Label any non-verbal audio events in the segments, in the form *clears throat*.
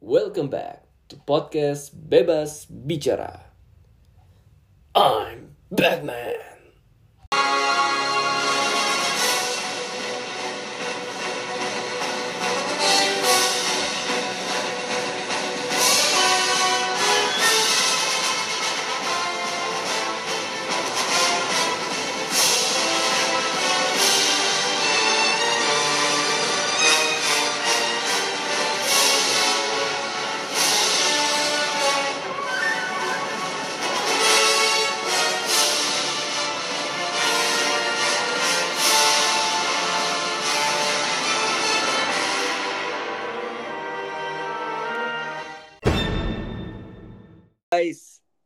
Welcome back to podcast Bebas Bicara. I'm Batman.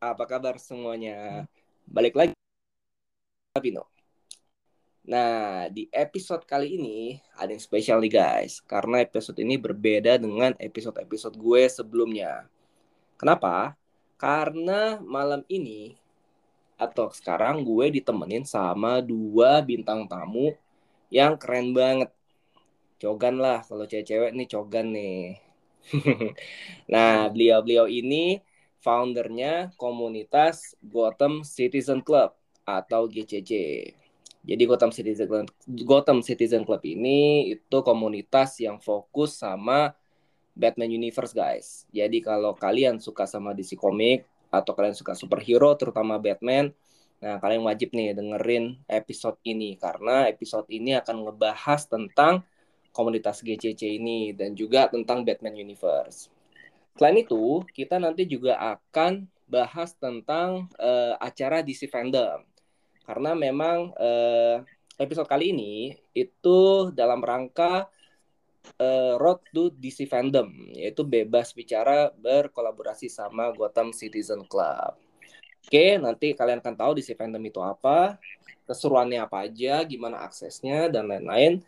Apa kabar semuanya? Balik lagi Pino. Nah, di episode kali ini ada yang spesial nih guys, karena episode ini berbeda dengan episode-episode gue sebelumnya. Kenapa? Karena malam ini atau sekarang gue ditemenin sama dua bintang tamu yang keren banget. Cogan lah, kalau cewek-cewek nih cogan nih. *laughs* nah, beliau-beliau ini foundernya komunitas Gotham Citizen Club atau GCC. Jadi Gotham Citizen Club, Gotham Citizen Club ini itu komunitas yang fokus sama Batman Universe guys. Jadi kalau kalian suka sama DC Comic atau kalian suka superhero terutama Batman, nah kalian wajib nih dengerin episode ini karena episode ini akan ngebahas tentang komunitas GCC ini dan juga tentang Batman Universe. Selain itu, kita nanti juga akan bahas tentang uh, acara DC Fandom. Karena memang uh, episode kali ini itu dalam rangka uh, Road to DC Fandom, yaitu bebas bicara berkolaborasi sama Gotham Citizen Club. Oke, nanti kalian akan tahu DC Fandom itu apa, keseruannya apa aja, gimana aksesnya, dan lain-lain.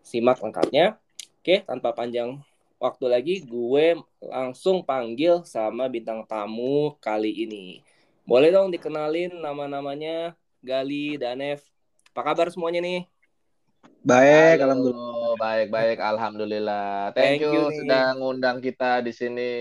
Simak lengkapnya. Oke, tanpa panjang waktu lagi gue langsung panggil sama bintang tamu kali ini. Boleh dong dikenalin nama-namanya Gali, Danev. Apa kabar semuanya nih? Baik, Halo. alhamdulillah. Baik, baik, alhamdulillah. Thank, thank you, you sudah ngundang kita di sini.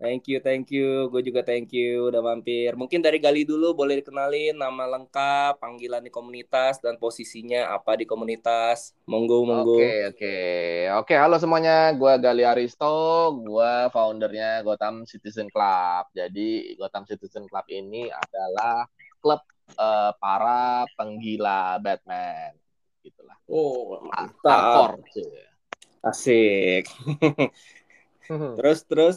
Thank you, thank you. Gue juga thank you udah mampir. Mungkin dari Gali dulu boleh dikenalin nama lengkap, panggilan di komunitas dan posisinya apa di komunitas. Monggo, monggo. Oke, okay, oke. Okay. Oke, okay, halo semuanya. Gue Gali Aristo, gue foundernya Gotham Citizen Club. Jadi Gotham Citizen Club ini adalah klub uh, para penggila Batman. Gitulah. Oh, mantap. Asik. *laughs* terus terus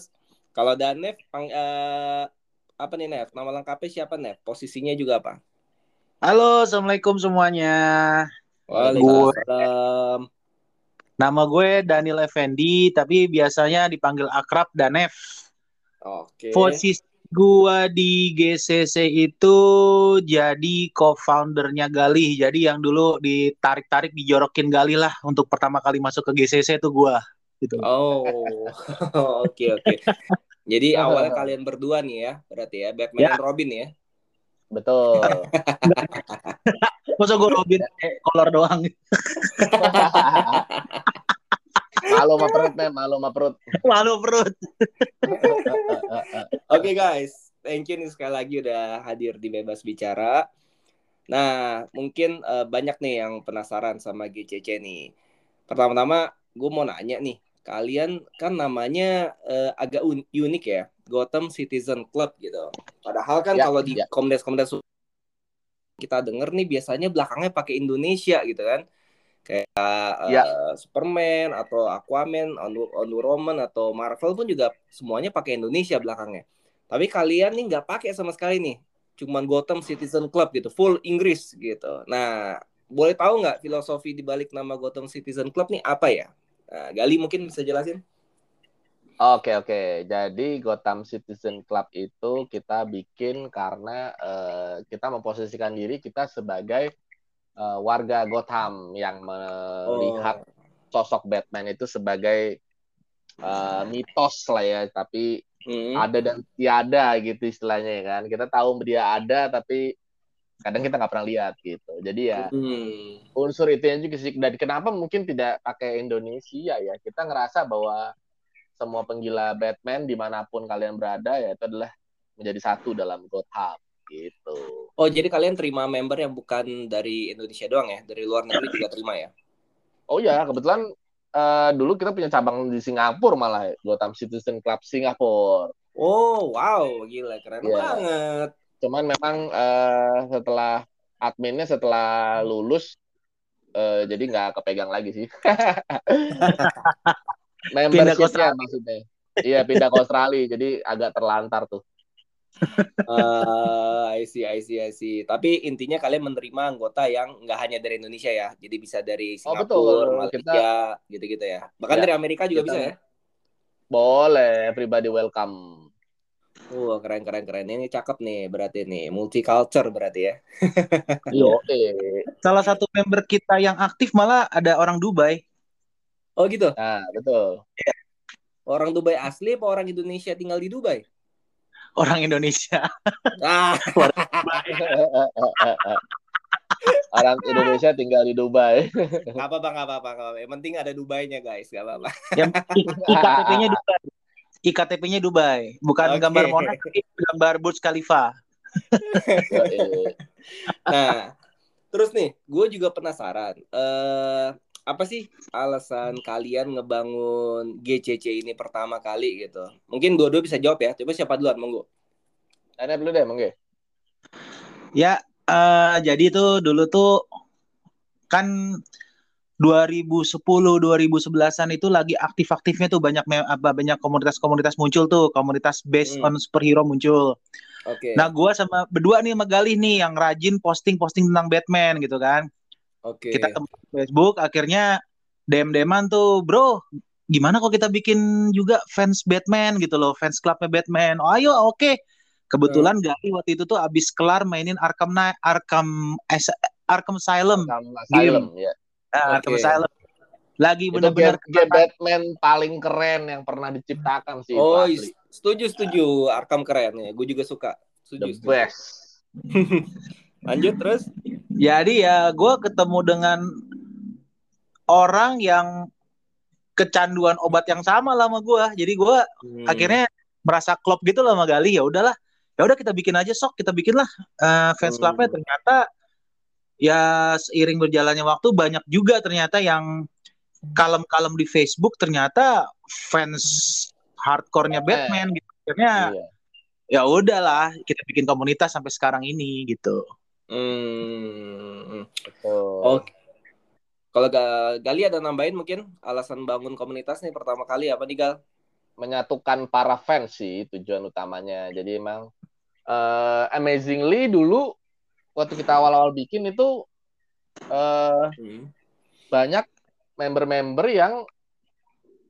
kalau Danef, pang, uh, apa nih Nev? Nama lengkapnya siapa Nev? Posisinya juga apa? Halo, assalamualaikum semuanya. Waalaikumsalam. Nama gue Daniel Effendi, tapi biasanya dipanggil akrab Danef. Oke. Posisi gue di GCC itu jadi co-foundernya Galih. Jadi yang dulu ditarik-tarik dijorokin Galih lah untuk pertama kali masuk ke GCC itu gue gitu. Oh, *laughs* oke oke. Okay, okay. Jadi awalnya kalian berdua nih ya, berarti ya Batman ya. dan Robin ya. Betul. *laughs* Masa gue Robin eh, kolor doang. *laughs* malu sama perut, men. Malu sama perut. Malu perut. Oke okay, guys, thank you nih sekali lagi udah hadir di Bebas Bicara. Nah, mungkin uh, banyak nih yang penasaran sama GCC nih. Pertama-tama, gue mau nanya nih, kalian kan namanya uh, agak unik ya Gotham Citizen Club gitu. Padahal kan ya, kalau di ya. komunitas-komunitas kita denger nih biasanya belakangnya pakai Indonesia gitu kan. Kayak ya. uh, Superman atau Aquaman, Wonder Woman atau Marvel pun juga semuanya pakai Indonesia belakangnya. Tapi kalian nih nggak pakai sama sekali nih. Cuman Gotham Citizen Club gitu full Inggris gitu. Nah boleh tahu nggak filosofi di balik nama Gotham Citizen Club nih apa ya Nah, Gali mungkin bisa jelasin? Oke oke, jadi Gotham Citizen Club itu kita bikin karena uh, kita memposisikan diri kita sebagai uh, warga Gotham yang melihat oh. sosok Batman itu sebagai uh, mitos lah ya, tapi hmm. ada dan tiada gitu istilahnya ya kan. Kita tahu dia ada tapi kadang kita nggak pernah lihat gitu jadi ya hmm. unsur itu yang juga sih dan kenapa mungkin tidak pakai Indonesia ya kita ngerasa bahwa semua penggila Batman di mana pun kalian berada ya itu adalah menjadi satu dalam Gotham gitu. Oh, jadi kalian terima member yang bukan dari Indonesia doang ya? Dari luar negeri juga terima ya? Oh ya, kebetulan uh, dulu kita punya cabang di Singapura malah Gotham Citizen Club Singapura. Oh, wow, gila keren yeah. banget. Cuman memang uh, setelah adminnya setelah lulus uh, jadi nggak kepegang lagi sih. *laughs* Membershipnya maksudnya. Iya pindah ke Australia jadi agak terlantar tuh uh, I see, I see, I see. Tapi intinya kalian menerima anggota yang nggak hanya dari Indonesia ya. Jadi bisa dari oh, Singapura, oh, Malaysia, gitu-gitu ya. Bahkan ya, dari Amerika juga kita... bisa ya. Boleh, everybody welcome. Wah, keren keren keren. Ini cakep nih berarti nih, multicultural berarti ya. *laughs* Yo, eh. Salah satu member kita yang aktif malah ada orang Dubai. Oh gitu. Nah, betul. Orang Dubai asli apa orang Indonesia tinggal di Dubai? orang Indonesia. *laughs* Ah. *laughs* orang Indonesia tinggal di Dubai. Gak apa-apa, gak apa-apa, gak apa-apa. Yang penting ada Dubainya guys, gak apa-apa. Yang IKTP-nya Dubai. IKTP-nya Dubai, bukan okay. gambar Monas, gambar Burj Khalifa. *laughs* nah, terus nih, gue juga penasaran. Uh, apa sih alasan kalian ngebangun GCC ini pertama kali gitu? Mungkin dua-dua bisa jawab ya. Coba siapa duluan, monggo. Ada dulu deh, monggo. Ya, uh, jadi itu dulu tuh kan 2010 2011-an itu lagi aktif-aktifnya tuh banyak apa banyak komunitas-komunitas muncul tuh, komunitas based hmm. on superhero muncul. Oke. Okay. Nah, gua sama berdua nih sama Galih nih yang rajin posting-posting tentang Batman gitu kan. Oke. Okay. Kita ketemu Facebook, akhirnya DM-DMan tuh, bro, gimana kok kita bikin juga fans Batman gitu loh, fans clubnya Batman. Oh, ayo, oke. Okay. Kebetulan hmm. Gali waktu itu tuh abis kelar mainin Arkham Knight, Arkham Arkham Asylum. Arkham Asylum, ya. Nah, okay. Arkham Asylum. Lagi benar-benar game, Batman paling keren yang pernah diciptakan sih. Oh, setuju setuju. Arkham keren ya. Gue juga suka. Setuju, The setuju. best. *laughs* Lanjut terus. Jadi ya gue ketemu dengan orang yang kecanduan obat yang sama lah sama gue. Jadi gue hmm. akhirnya merasa klop gitu lah sama Gali. Ya udahlah, ya udah kita bikin aja sok, kita bikin lah uh, fans hmm. clubnya. Ternyata ya seiring berjalannya waktu banyak juga ternyata yang kalem-kalem di Facebook ternyata fans hardcore-nya Batman gitu. Akhirnya iya. ya udahlah kita bikin komunitas sampai sekarang ini gitu. Hmm. Oh. Oke. Kalau Gali ada nambahin mungkin alasan bangun komunitas nih pertama kali apa nih Gal? Menyatukan para fans sih tujuan utamanya. Jadi emang uh, amazingly dulu waktu kita awal-awal bikin itu uh, hmm. banyak member-member yang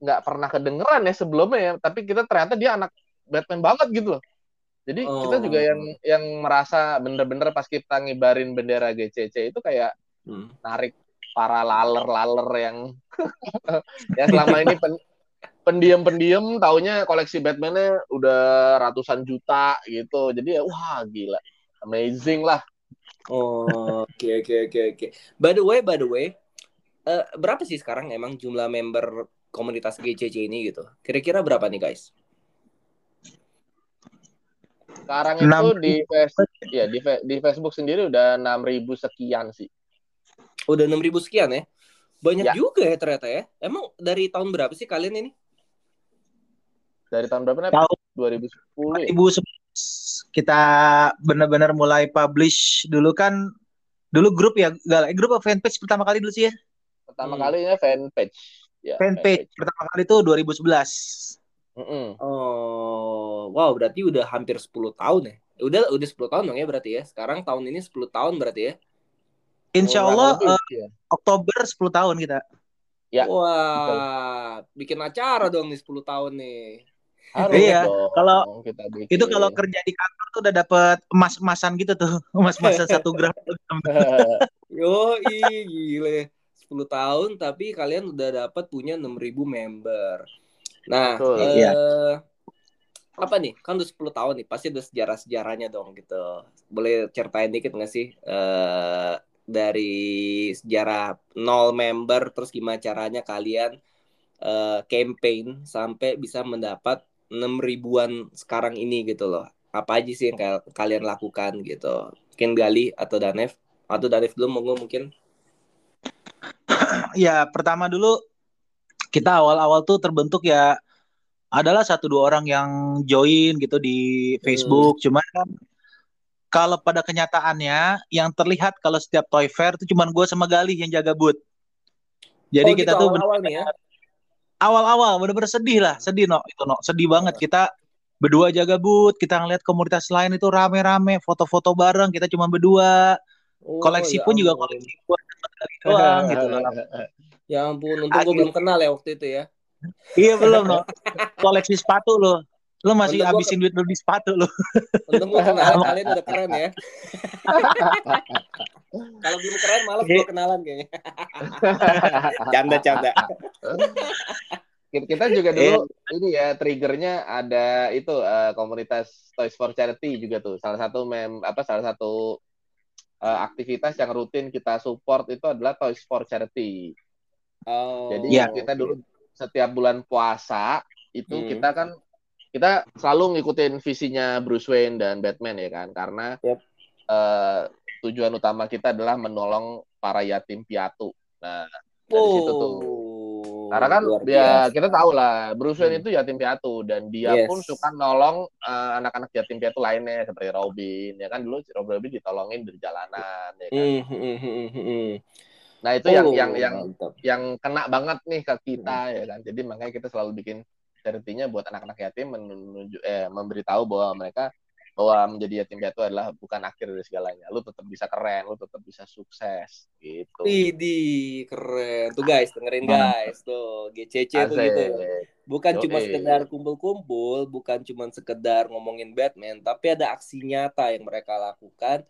nggak pernah kedengeran ya sebelumnya ya, tapi kita ternyata dia anak Batman banget gitu loh. Jadi oh. kita juga yang yang merasa bener-bener pas kita ngibarin bendera GCC itu kayak hmm. narik para laler-laler yang *laughs* yang selama ini pen, pendiam-pendiam taunya koleksi Batman-nya udah ratusan juta gitu. Jadi ya wah gila. Amazing lah. Oh, oke oke oke oke. By the way, by the way, uh, berapa sih sekarang emang jumlah member komunitas GCC ini gitu? Kira-kira berapa nih guys? Sekarang itu di Facebook ya di, di Facebook sendiri udah 6000 sekian sih. Udah 6000 sekian ya. Banyak ya. juga ya ternyata ya. Emang dari tahun berapa sih kalian ini? Dari tahun berapa nih? Tahun 2010 ya? 2011 kita benar-benar mulai publish dulu kan dulu grup ya eh, grup apa fanpage pertama kali dulu sih ya? Pertama hmm. kalinya fanpage. Ya, fanpage. fanpage pertama kali itu 2011. Mm -mm. Oh, wow berarti udah hampir 10 tahun ya. Udah udah 10 tahun dong ya berarti ya. Sekarang tahun ini 10 tahun berarti ya. Insya Allah oh, uh, ya. Oktober 10 tahun kita. Ya. Wah, betul. bikin acara dong nih 10 tahun nih. Harus iya, kalau kita itu kalau kerja di kantor tuh udah dapet emas-emasan gitu tuh, *laughs* emas-emasan satu *laughs* gram. *laughs* Yo, gile. 10 tahun tapi kalian udah dapat punya 6000 member. Nah, eh, iya. apa nih? Kan udah 10 tahun nih, pasti ada sejarah-sejarahnya dong gitu. Boleh ceritain dikit nggak sih eh, dari sejarah nol member, terus gimana caranya kalian uh, campaign sampai bisa mendapat enam ribuan sekarang ini gitu loh. Apa aja sih yang kalian lakukan gitu? Mungkin Gali atau Danef atau Danef belum mau mungkin? Ya pertama dulu kita awal-awal tuh terbentuk ya adalah satu dua orang yang join gitu di Facebook. Hmm. Cuman kan kalau pada kenyataannya yang terlihat kalau setiap toy fair itu cuman gue sama Galih yang jaga booth. Jadi oh, kita gitu, tuh awal-awal nih ya. Awal-awal bener-bener sedih lah, sedih no itu no, sedih banget kita berdua jaga booth, kita ngeliat komunitas lain itu rame-rame, foto-foto bareng, kita cuma berdua. Oh, koleksi ya pun juga koleksi buat doang gitu loh. *laughs* Ya ampun, untung gue belum kenal ya waktu itu ya iya belum lo. *laughs* Koleksi sepatu lo. Lo masih Untung habisin duit beli sepatu lo. Untung gue kenal *laughs* kalian udah keren ya. *laughs* Kalau belum keren malah gue kenalan kayaknya. *laughs* Canda-canda. kita juga dulu ini ya triggernya ada itu uh, komunitas Toys for Charity juga tuh salah satu mem apa salah satu uh, aktivitas yang rutin kita support itu adalah Toys for Charity. Oh. Jadi ya. kita dulu setiap bulan puasa itu hmm. kita kan kita selalu ngikutin visinya Bruce Wayne dan Batman ya kan karena yep. uh, tujuan utama kita adalah menolong para yatim piatu. Nah dari oh. situ tuh karena kan ya kita tahu lah Bruce Wayne hmm. itu yatim piatu dan dia yes. pun suka nolong uh, anak-anak yatim piatu lainnya seperti Robin ya kan dulu Robin ditolongin dari jalanan ya kan. Hmm, hmm, hmm. Nah itu oh, yang yang yang yang kena banget nih ke kita hmm. ya kan. Jadi makanya kita selalu bikin charity buat anak-anak yatim menuju eh memberitahu bahwa mereka bahwa menjadi yatim piatu adalah bukan akhir dari segalanya. Lu tetap bisa keren, lu tetap bisa sukses gitu. Idi keren. Tuh guys, dengerin guys. Tuh GCC Asik. tuh gitu. Bukan cuma sekedar kumpul-kumpul, bukan cuma sekedar ngomongin Batman, tapi ada aksi nyata yang mereka lakukan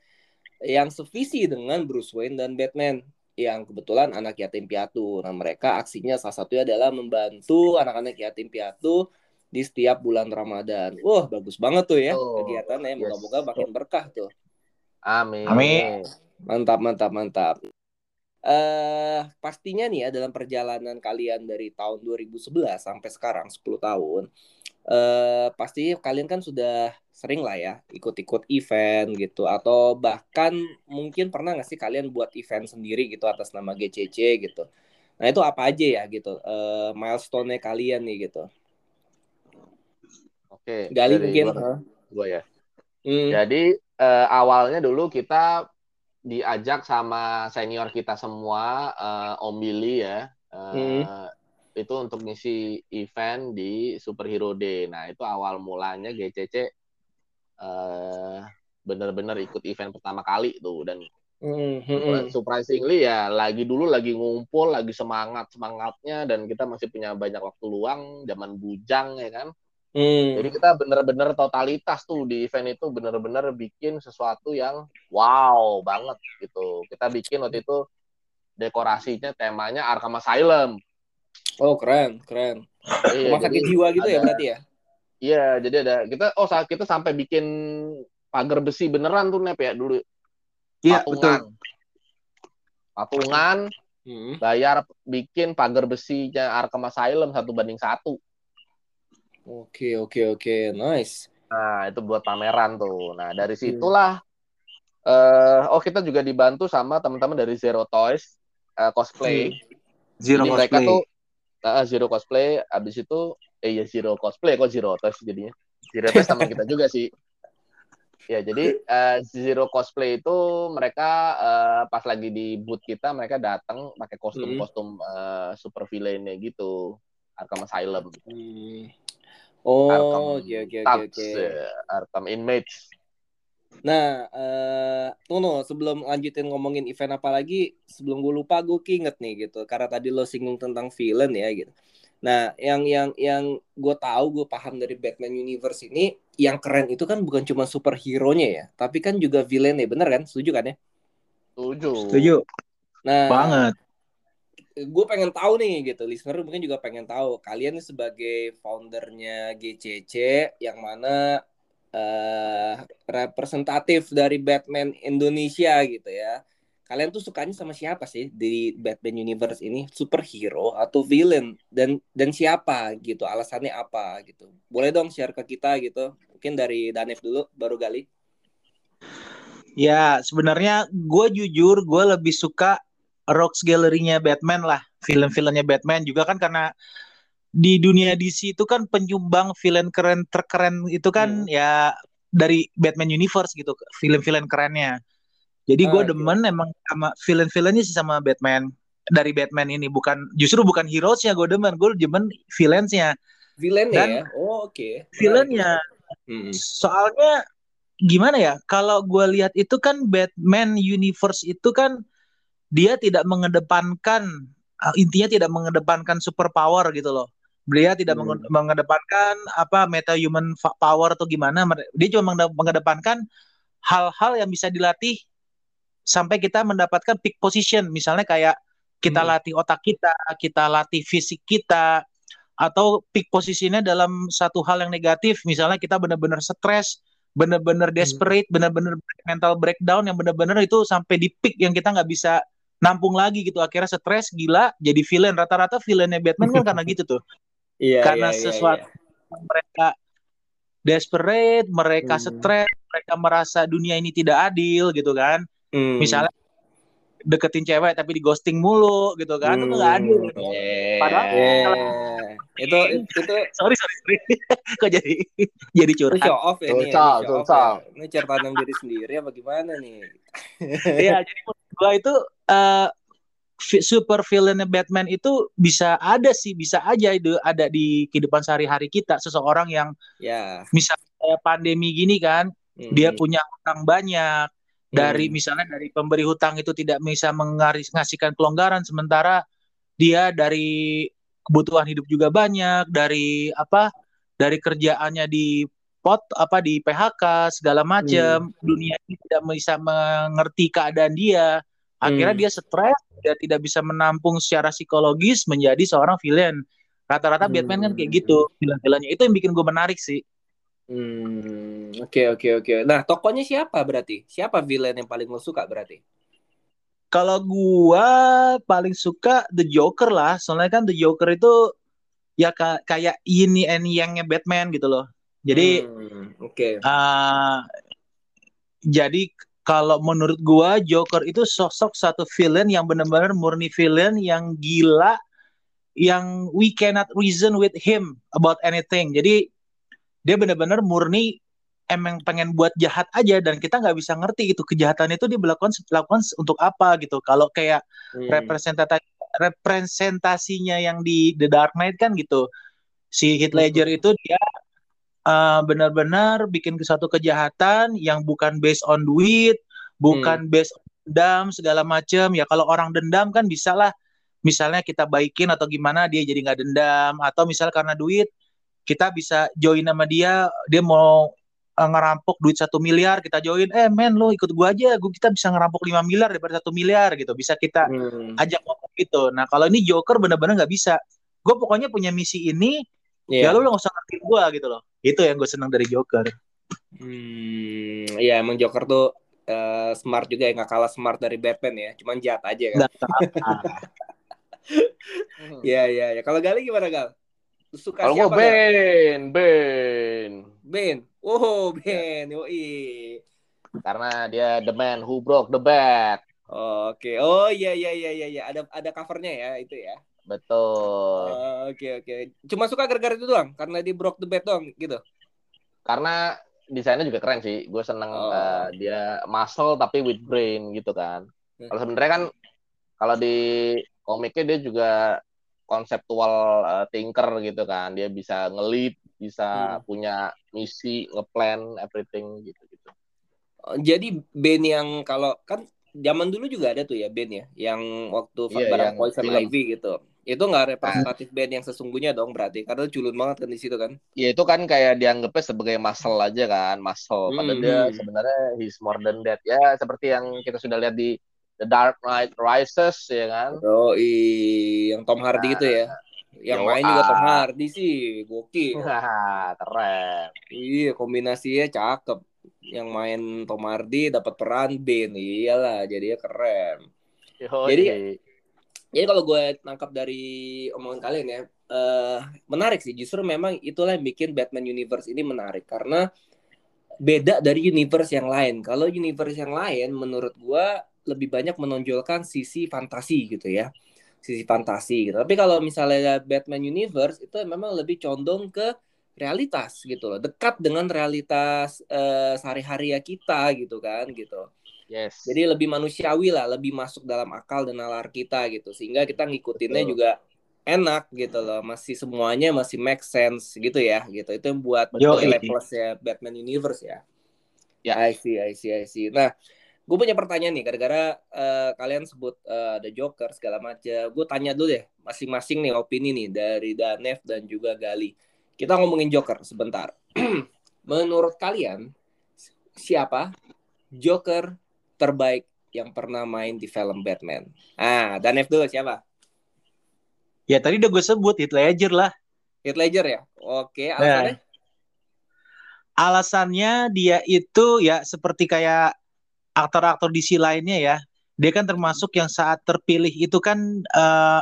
yang sevisi dengan Bruce Wayne dan Batman yang kebetulan anak yatim piatu. Nah, mereka aksinya salah satunya adalah membantu anak-anak yatim piatu di setiap bulan Ramadan. Wah, bagus banget tuh ya oh, kegiatannya. Moga-moga yes. makin berkah tuh. Amin. Amin. Mantap, mantap, mantap. Uh, pastinya nih ya dalam perjalanan kalian dari tahun 2011 sampai sekarang 10 tahun uh, pasti kalian kan sudah sering lah ya ikut-ikut event gitu atau bahkan mungkin pernah nggak sih kalian buat event sendiri gitu atas nama GCC gitu. Nah itu apa aja ya gitu uh, milestone-nya kalian nih gitu. Oke. Gali mungkin. Gue ya. Hmm. Jadi uh, awalnya dulu kita diajak sama senior kita semua uh, Om Billy ya. Uh, hmm itu untuk ngisi event di Superhero Day. Nah, itu awal mulanya GCC uh, bener-bener ikut event pertama kali tuh dan mm-hmm. surprisingly ya lagi dulu lagi ngumpul, lagi semangat semangatnya dan kita masih punya banyak waktu luang, zaman bujang ya kan. Mm. Jadi kita bener-bener totalitas tuh di event itu bener-bener bikin sesuatu yang wow banget gitu. Kita bikin waktu itu dekorasinya temanya Arkham Asylum. Oh keren, keren. Iya, Rumah sakit jiwa gitu ya ada, ya berarti ya? Iya, jadi ada kita oh saat kita sampai bikin pagar besi beneran tuh Nep ya dulu. Iya, betul. Patungan, hmm. bayar bikin pagar besinya Arkham Asylum satu banding satu. Oke, oke, oke. Nice. Nah, itu buat pameran tuh. Nah, dari situlah hmm. uh, oh kita juga dibantu sama teman-teman dari Zero Toys uh, cosplay. Hmm. Zero Jadi cosplay. mereka tuh uh, Zero cosplay abis itu eh ya Zero cosplay kok Zero Toys jadinya. Zero Toys sama kita juga sih. Ya jadi uh, Zero cosplay itu mereka uh, pas lagi di booth kita mereka datang pakai kostum-kostum uh, super villainnya gitu. Arkham Asylum. Hmm. oh oke oke oke Arkham Inmates Nah, uh, Tono, sebelum lanjutin ngomongin event apa lagi, sebelum gue lupa gue keinget nih gitu, karena tadi lo singgung tentang villain ya gitu. Nah, yang yang yang gue tahu, gue paham dari Batman Universe ini, yang keren itu kan bukan cuma superhero-nya ya, tapi kan juga villain ya, bener kan? Setuju kan ya? Setuju. Setuju. Nah, banget. Gue pengen tahu nih gitu, listener mungkin juga pengen tahu, kalian sebagai foundernya GCC, yang mana uh, representatif dari Batman Indonesia gitu ya. kalian tuh sukanya sama siapa sih di Batman Universe ini? Superhero atau villain? Dan dan siapa gitu? Alasannya apa gitu? Boleh dong share ke kita gitu. Mungkin dari Danef dulu baru Gali. Ya sebenarnya gue jujur gue lebih suka Rocks Gallery-nya Batman lah. Film-filmnya Batman juga kan karena di dunia DC itu kan penyumbang villain keren terkeren itu kan hmm. ya dari Batman Universe gitu film-film kerennya jadi gue oh, demen okay. emang sama villain-villainnya sih sama Batman dari Batman ini bukan justru bukan heroesnya gue demen gue demen villainsnya villainnya Dan ya oh oke okay. villainnya hmm. soalnya gimana ya kalau gue lihat itu kan Batman Universe itu kan dia tidak mengedepankan uh, intinya tidak mengedepankan super power gitu loh dia tidak hmm. mengedepankan apa meta human power atau gimana dia cuma mengedepankan hal-hal yang bisa dilatih sampai kita mendapatkan peak position misalnya kayak kita hmm. latih otak kita kita latih fisik kita atau peak posisinya dalam satu hal yang negatif misalnya kita benar-benar stres benar-benar hmm. desperate hmm. benar-benar mental breakdown yang benar-benar itu sampai di peak yang kita nggak bisa nampung lagi gitu akhirnya stres gila jadi villain rata-rata villainnya Batman kan karena *laughs* gitu tuh iya, karena iya, iya sesuatu iya. mereka desperate mereka hmm. stres mereka merasa dunia ini tidak adil gitu kan Hmm. Misalnya deketin cewek tapi di ghosting mulu gitu kan hmm. itu nggak adil gitu. Yeah. Padahal yeah. *laughs* itu itu sorry sorry sorry *laughs* kok jadi jadi curhat. show off ya ini. Ya, show off ya. Ini cerita tentang diri sendiri apa gimana nih? Iya *laughs* jadi menurut gua itu uh, super villain Batman itu bisa ada sih bisa aja itu ada di kehidupan sehari-hari kita seseorang yang yeah. misalnya pandemi gini kan hmm. dia punya utang banyak dari hmm. misalnya dari pemberi hutang itu tidak bisa mengasihkan kelonggaran sementara dia dari kebutuhan hidup juga banyak dari apa dari kerjaannya di pot apa di PHK segala macam hmm. dunia ini tidak bisa mengerti keadaan dia akhirnya hmm. dia stres dia tidak bisa menampung secara psikologis menjadi seorang villain rata-rata hmm. Batman kan kayak gitu villain-villainnya itu yang bikin gue menarik sih Hmm, oke okay, oke okay, oke. Okay. Nah, tokonya siapa berarti? Siapa villain yang paling lo suka berarti? Kalau gua paling suka The Joker lah, soalnya kan The Joker itu ya kayak ini and yang Batman gitu loh. Jadi hmm, oke. Okay. Uh, jadi kalau menurut gua Joker itu sosok satu villain yang benar-benar murni villain yang gila yang we cannot reason with him about anything. Jadi dia benar-benar murni emang pengen buat jahat aja dan kita nggak bisa ngerti gitu kejahatan itu dia melakukan lakukan untuk apa gitu kalau kayak hmm. representasi representasinya yang di The Dark Knight kan gitu si Heath Ledger hmm. itu dia uh, benar-benar bikin satu kejahatan yang bukan based on duit bukan hmm. based on dendam segala macam ya kalau orang dendam kan bisa lah. Misalnya kita baikin atau gimana dia jadi nggak dendam. Atau misal karena duit kita bisa join sama dia dia mau uh, ngerampok duit satu miliar kita join eh men lo ikut gua aja. Gua kita bisa ngerampok 5 miliar daripada satu miliar gitu. Bisa kita hmm. ajak ngomong gitu. Nah kalau ini Joker bener-bener nggak bisa. Gue pokoknya punya misi ini yeah. ya lo nggak usah ngerti gua gitu loh itu yang gue seneng dari Joker hmm iya emang Joker tuh uh, smart juga ya nggak kalah smart dari Batman ya cuman jahat aja kan Iya iya ya. Kalau Gali gimana Gal? Suka Kalau gue Ben, Ben. Ben. Oh, Ben. Yoi. Karena dia the man who broke the bat. Oh, Oke. Okay. Oh iya iya iya iya iya. Ada ada covernya ya itu ya. Betul. Oke oh, oke. Okay, okay. Cuma suka gara-gara itu doang, karena dia broke the bat doang gitu. Karena desainnya juga keren sih. Gue seneng oh. uh, dia muscle tapi with brain gitu kan. Hmm. Kalau sebenarnya kan kalau di komiknya dia juga konseptual uh, thinker gitu kan dia bisa ngelit bisa hmm. punya misi ngeplan everything gitu gitu oh, jadi band yang kalau kan zaman dulu juga ada tuh ya band ya yang waktu yeah, barang Poison Ivy gitu itu nggak representatif nah. band yang sesungguhnya dong berarti karena culun banget kan di situ kan ya itu kan kayak dianggapnya sebagai muscle aja kan muscle hmm. padahal dia hmm. sebenarnya he's more than that ya seperti yang kita sudah lihat di The Dark Knight Rises ya kan oh yang Tom Hardy nah, itu ya Yang Yo, main juga ah. Tom Hardy sih, gokil. Keren. Iya, kombinasinya cakep. Yang main Tom Hardy dapat peran Ben, iyalah, jadinya keren. Yoi. Jadi, Jadi kalau gue nangkap dari omongan kalian ya, eh menarik sih. Justru memang itulah yang bikin Batman Universe ini menarik karena beda dari universe yang lain. Kalau universe yang lain, menurut gue lebih banyak menonjolkan sisi fantasi gitu ya, sisi fantasi gitu. Tapi kalau misalnya Batman Universe itu memang lebih condong ke realitas gitu loh, dekat dengan realitas eh, sehari-hari ya kita gitu kan gitu. Yes. Jadi lebih manusiawi lah, lebih masuk dalam akal dan nalar kita gitu. Sehingga kita ngikutinnya Betul. juga enak gitu loh. Masih semuanya masih make sense gitu ya gitu. Itu yang buat nilai iya. plus ya Batman Universe ya. Ya. I see, I see, I see. Nah, gue punya pertanyaan nih. Gara-gara eh, kalian sebut eh, ada Joker segala macam. Gue tanya dulu deh, masing-masing nih opini nih dari Danef dan juga Gali. Kita ngomongin Joker sebentar. *clears throat* Menurut kalian siapa Joker terbaik yang pernah main di film Batman? Ah, Danef dulu siapa? Ya tadi udah gue sebut Heath Ledger lah. Heath Ledger ya? Oke, Nah. alasannya? Alasannya dia itu ya seperti kayak aktor-aktor DC lainnya ya. Dia kan termasuk yang saat terpilih itu kan eh,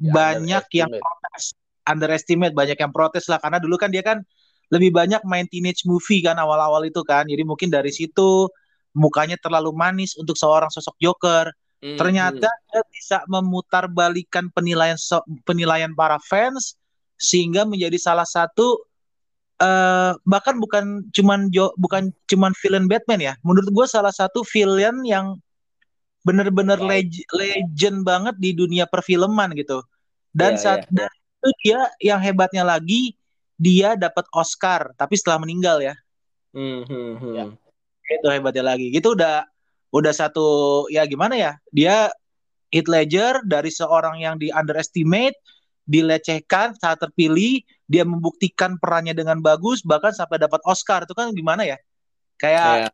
Ya, banyak yang protes, underestimate banyak yang protes lah karena dulu kan dia kan lebih banyak main teenage movie kan awal-awal itu kan. Jadi mungkin dari situ mukanya terlalu manis untuk seorang sosok Joker. Hmm, Ternyata hmm. dia bisa memutarbalikan penilaian so- penilaian para fans sehingga menjadi salah satu eh bahkan bukan cuman jo, bukan cuman villain Batman ya. Menurut gue salah satu villain yang bener-bener leg- legend banget di dunia perfilman gitu. Dan Iya, saat dan itu dia yang hebatnya lagi dia dapat Oscar tapi setelah meninggal ya. Hmm, hmm. Ya. Itu hebatnya lagi. Gitu udah udah satu ya gimana ya? Dia Heath Ledger dari seorang yang di underestimate, dilecehkan saat terpilih, dia membuktikan perannya dengan bagus bahkan sampai dapat Oscar. Itu kan gimana ya? Kayak Ya.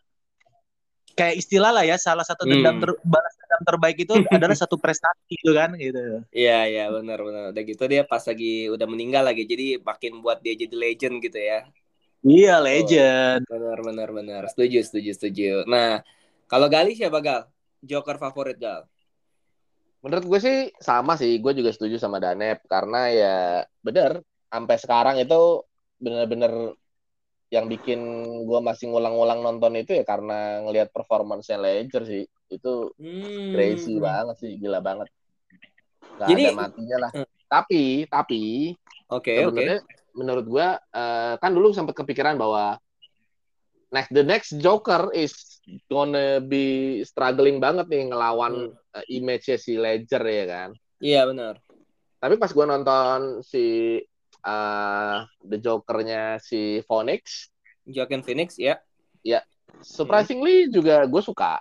kayak istilah lah ya, salah satu Hmm. dendam ter- balas dendam terbaik itu *laughs* adalah satu prestasi gitu kan gitu. Iya, iya, benar, benar. Udah gitu dia pas lagi udah meninggal lagi, jadi makin buat dia jadi legend gitu ya. Iya, legend. Benar, benar, benar. Setuju, setuju, setuju. Nah, kalau Gali siapa Gal? Joker favorit Gal? Menurut gue sih sama sih, gue juga setuju sama Danep karena ya bener sampai sekarang itu bener-bener yang bikin gue masih ngulang-ngulang nonton itu ya karena ngelihat performance-nya Ledger sih itu Hmm. crazy banget sih, gila banget. Gak Jadi- ada matinya lah. Hmm. Tapi, tapi Oke, oke. sebenarnya menurut gue eh, kan dulu sempat kepikiran bahwa next the next Joker is gonna be struggling banget nih ngelawan Hmm. eh, image-nya si Ledger ya kan. Iya, benar. Tapi pas gue nonton si eh, The Joker-nya si Phoenix, Joaquin Phoenix ya. surprisingly juga gue suka.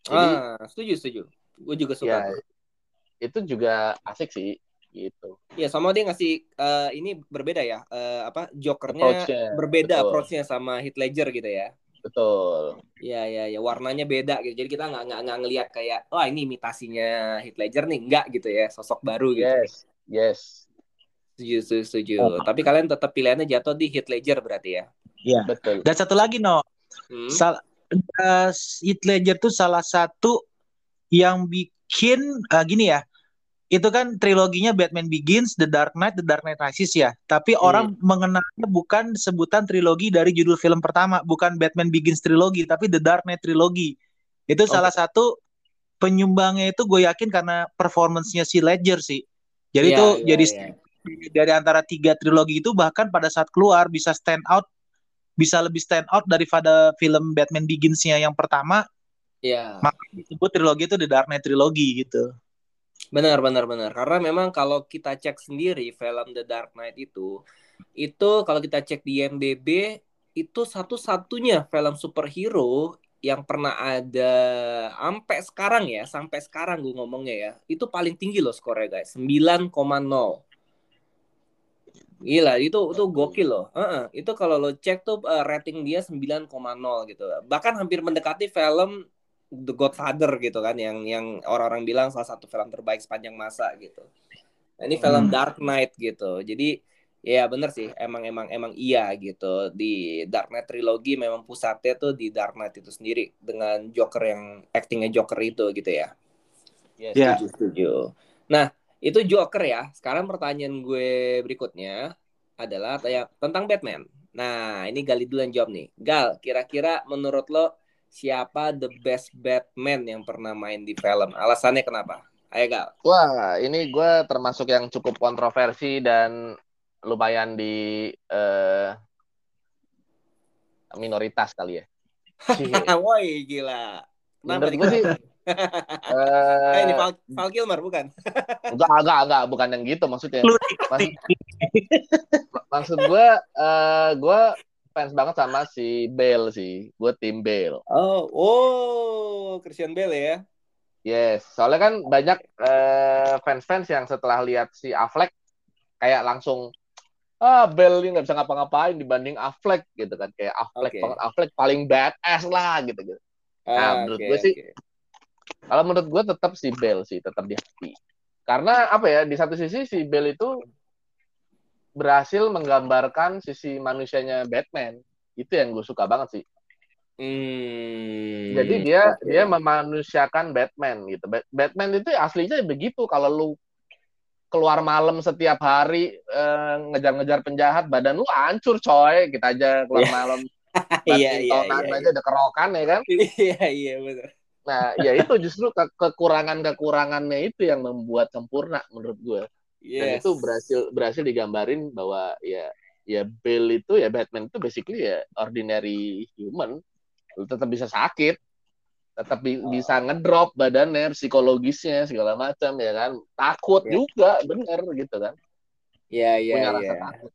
Jadi ah, setuju, setuju. Gue juga suka. ya tuh. itu juga asik sih gitu. Iya, sama dia ngasih eh, ini berbeda ya. eh, apa Jokernya Approach-nya, berbeda betul. approach-nya sama Heath Ledger gitu ya. Betul. Iya, iya, ya warnanya beda gitu. Jadi kita nggak nggak nggak ngelihat kayak, wah ini imitasinya Heath Ledger nih, enggak gitu ya, sosok baru gitu. Yes, yes. Setuju, setuju, setuju. Oh. Tapi kalian tetap pilihannya jatuh di Heath Ledger berarti ya. Iya. Betul. Dan satu lagi no, Hmm. Sal uh, Heath Ledger tuh salah satu yang bikin uh, gini ya. Itu kan triloginya Batman Begins, The Dark Knight, The Dark Knight Rises ya. Tapi orang mengenalnya bukan sebutan trilogi dari judul film pertama, bukan Batman Begins trilogi, tapi The Dark Knight trilogi. Itu salah satu penyumbangnya itu gue yakin karena performance-nya si Ledger sih. Jadi Iya, itu iya, jadi iya. dari antara tiga trilogi itu bahkan pada saat keluar bisa stand out bisa lebih stand out daripada film Batman Begins-nya yang pertama Iya. makanya disebut trilogi itu The Dark Knight trilogi gitu. Benar, benar, benar. Karena memang kalau kita cek sendiri film The Dark Knight itu, itu kalau kita cek di IMDb itu satu-satunya film superhero yang pernah ada sampai sekarang ya, sampai sekarang gue ngomongnya ya, itu paling tinggi loh skornya guys, 9,0. Gila, itu itu gokil loh. Heeh, itu kalau lo cek tuh eh, rating dia 9,0 gitu. Bahkan hampir mendekati film The Godfather gitu kan yang yang orang-orang bilang salah satu film terbaik sepanjang masa gitu. Nah, ini film Hmm. Dark Knight gitu. Jadi ya bener sih, emang emang emang iya gitu. Di Dark Knight trilogi memang pusatnya tuh di Dark Knight itu sendiri dengan Joker yang actingnya Joker itu gitu ya. Yes. Ya. Setuju, setuju. Nah, itu Joker ya. Sekarang pertanyaan gue berikutnya adalah tanya- tentang Batman. Nah, ini Gali dulu yang jawab nih. Gal, kira-kira menurut lo siapa the best Batman yang pernah main di film? Alasannya kenapa? Ayo Gal. Wah, ini gue termasuk yang cukup kontroversi dan lumayan di eh, minoritas kali ya. *laughs* Woi, gila. Kenapa Menurut nih? gue sih, *laughs* Eh, ini eh, Val, Val Kilmer bukan? *laughs* enggak, enggak, enggak, bukan yang gitu maksudnya. Maksud, maksud gue, eh, gue fans banget sama si Bale sih. Gue tim Bale. Oh, oh, Christian Bale ya. Yes, soalnya kan banyak eh, fans-fans yang setelah lihat si Affleck kayak langsung ah Bale ini nggak bisa ngapa-ngapain dibanding Affleck gitu kan kayak Affleck Oke. banget Affleck paling badass lah gitu gitu. Nah, Ah, menurut oke, gue sih, oke. Kalau menurut gue tetap si Bale sih tetap di hati. Karena apa ya di satu sisi si Bale itu berhasil menggambarkan sisi manusianya Batman. Itu yang gue suka banget sih. Hmm, Jadi dia oke. dia memanusiakan Batman gitu. Bat- Batman itu aslinya begitu kalau lu keluar malam setiap hari eh, ngejar-ngejar penjahat badan lu hancur coy. Kita aja keluar Iya. malam *laughs* Iya, iya, iya, aja udah kerokan ya kan. Iya, iya benar. Nah, ya itu justru ke- kekurangan-kekurangannya itu yang membuat sempurna menurut gue. Dan Yes. itu berhasil berhasil digambarin bahwa ya ya Bale itu ya Batman itu basically ya ordinary human. Lu tetap bisa sakit, tetap bi- Oh. bisa ngedrop badannya, psikologisnya segala macam ya kan. Takut Ya. juga, bener gitu kan. Iya, iya, Punya iya. rasa takut.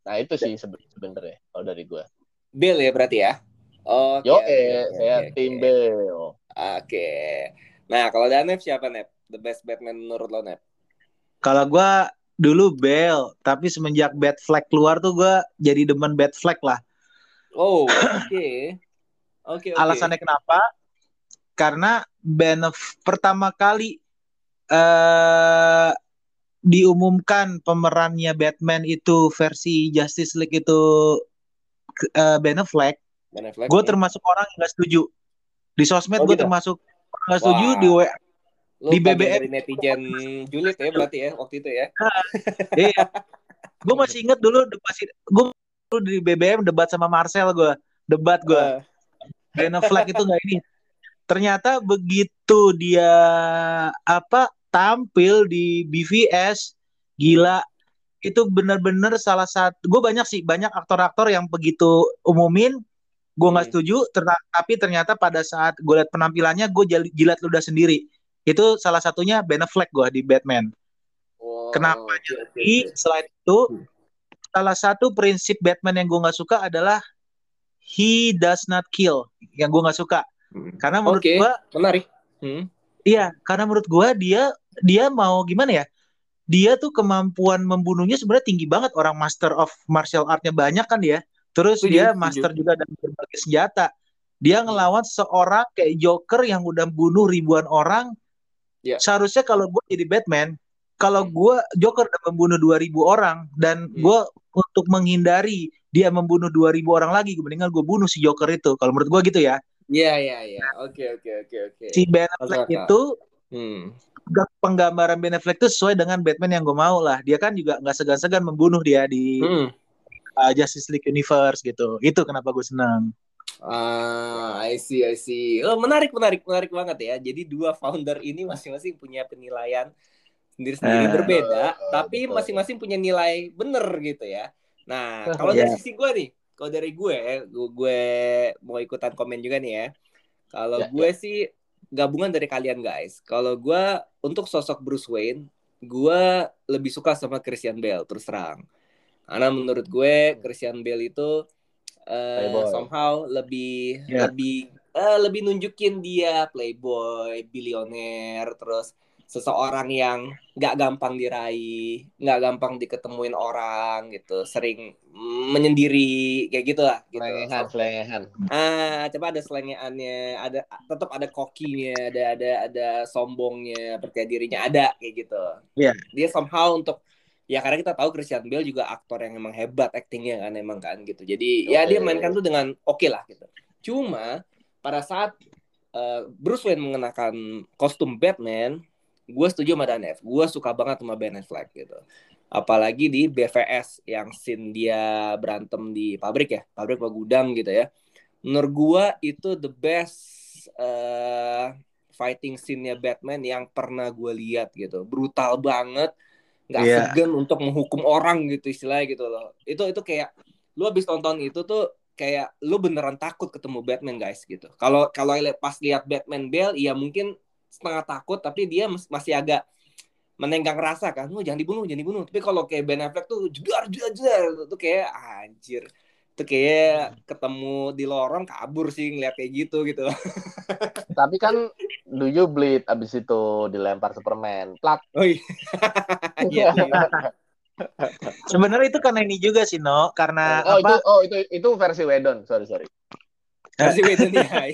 Nah, itu sih sebe- sebenarnya kalau dari gue. Bill ya berarti ya? Oke. Yo, oke, eh, oke, saya oke, tim oke. Bale. Oke. Nah, kalau Danep siapa, Nep? The best Batman menurut lo, Nep? Kalau gua dulu Bell, tapi semenjak Bad Flag keluar tuh gua jadi demen Bad Flag lah. Oh, *clears throat* oke. Oke, oke. Alasannya kenapa? Karena Ben pertama kali eh diumumkan pemerannya Batman itu versi Justice League itu eh, Ben Affleck, Ben Affleck gue nih. termasuk orang yang nggak setuju. Di sosmed Oh, gue gitu? termasuk nggak setuju Wah. di WA. Lo di BBM. dari netizen julid ya berarti ya waktu itu ya. Iya. Gue masih inget dulu masih gue dulu di BBM debat sama Marcel gue, debat gue. Eh, Ben Affleck itu nggak ini. Ternyata begitu dia apa tampil di BVS, gila itu benar-benar salah satu. Gue banyak sih banyak aktor-aktor yang begitu umumin, gue nggak Hmm. setuju. terna- tapi ternyata pada saat gue lihat penampilannya, gue jilat ludah sendiri. Itu salah satunya Ben Affleck gue di Batman. wow, Kenapa Jadi selain itu, Hmm. salah satu prinsip Batman yang gue nggak suka adalah he does not kill. Yang gue nggak suka. Hmm. Karena menurut Oke. gua Menarik. Hmm. iya, karena menurut gua dia dia mau gimana ya? Dia tuh kemampuan membunuhnya sebenarnya tinggi banget orang master of martial art-nya banyak kan dia. Terus Setuju, dia master juga dalam berbagai senjata. Dia ngelawan seorang kayak Joker yang udah bunuh ribuan orang. Ya. Seharusnya kalau gua jadi Batman, kalau Hmm. gua Joker udah membunuh 2000 orang dan Hmm. gua untuk menghindari dia membunuh 2000 orang lagi, mendingan gue bunuh si Joker itu. Kalau menurut gua gitu ya. Iya, iya, iya. Oke, oke, oke, oke. Si Ben Affleck akal. itu Hmm. Penggambaran Ben Affleck itu sesuai dengan Batman yang gue mau lah. Dia kan juga nggak segan-segan membunuh dia di Hmm. uh, Justice League Universe gitu. Itu kenapa gue senang. Ah, I see, I see. Oh, menarik, menarik, menarik banget ya. Jadi dua founder ini masing-masing punya penilaian sendiri-sendiri Eh, berbeda, betul, tapi masing-masing punya nilai bener gitu ya. Nah, kalau dari Iya. sisi gue nih, kalau dari gue, gue, gue mau ikutan komen juga nih ya. Kalau Ya, gue sih gabungan dari kalian guys. Kalau gue untuk sosok Bruce Wayne, gue lebih suka sama Christian Bale terus terang. Karena menurut gue Christian Bale itu eh, Playboy. somehow lebih Ya. lebih eh, lebih nunjukin dia playboy, bilioner, terus seseorang yang nggak gampang diraih, nggak gampang diketemuin orang gitu, sering menyendiri kayak gitu lah. Gitu. Selengehan, selengehan. Ah, coba ada selengeannya, ada tetap ada kokinya, ada ada ada sombongnya, percaya dirinya ada kayak gitu. Iya. Dia somehow untuk ya karena kita tahu Christian Bale juga aktor yang emang hebat actingnya kan emang kan gitu. Jadi ya dia mainkan tuh dengan oke lah gitu. Cuma pada saat uh, Bruce Wayne mengenakan kostum Batman, gue setuju sama Danev. Gue suka banget sama Ben Affleck gitu. Apalagi di BVS yang scene dia berantem di pabrik ya, pabrik apa gudang gitu ya. Menurut gue itu the best uh, fighting scene-nya Batman yang pernah gue lihat gitu. Brutal banget, nggak Iya. segan untuk menghukum orang gitu istilahnya gitu loh. Itu itu kayak lu habis tonton itu tuh kayak lu beneran takut ketemu Batman guys gitu. Kalau kalau pas lihat Batman Bale ya mungkin setengah takut tapi dia masih agak menenggang rasa kan. Oh, jangan dibunuh, jangan dibunuh. Tapi kalau kayak Ben Affleck tuh jedar jedar jedar itu kayak anjir. Itu kayak ketemu di lorong kabur sih ngeliat kayak gitu gitu. *laughs* Tapi kan do you bleed abis itu dilempar Superman. Plak. Oh iya. *laughs* Iya, iya. Sebenarnya itu karena ini juga sih, No. Karena oh apa? itu oh itu itu versi Wedon. Sorry sorry. Versi Whedon ya. iya. *laughs*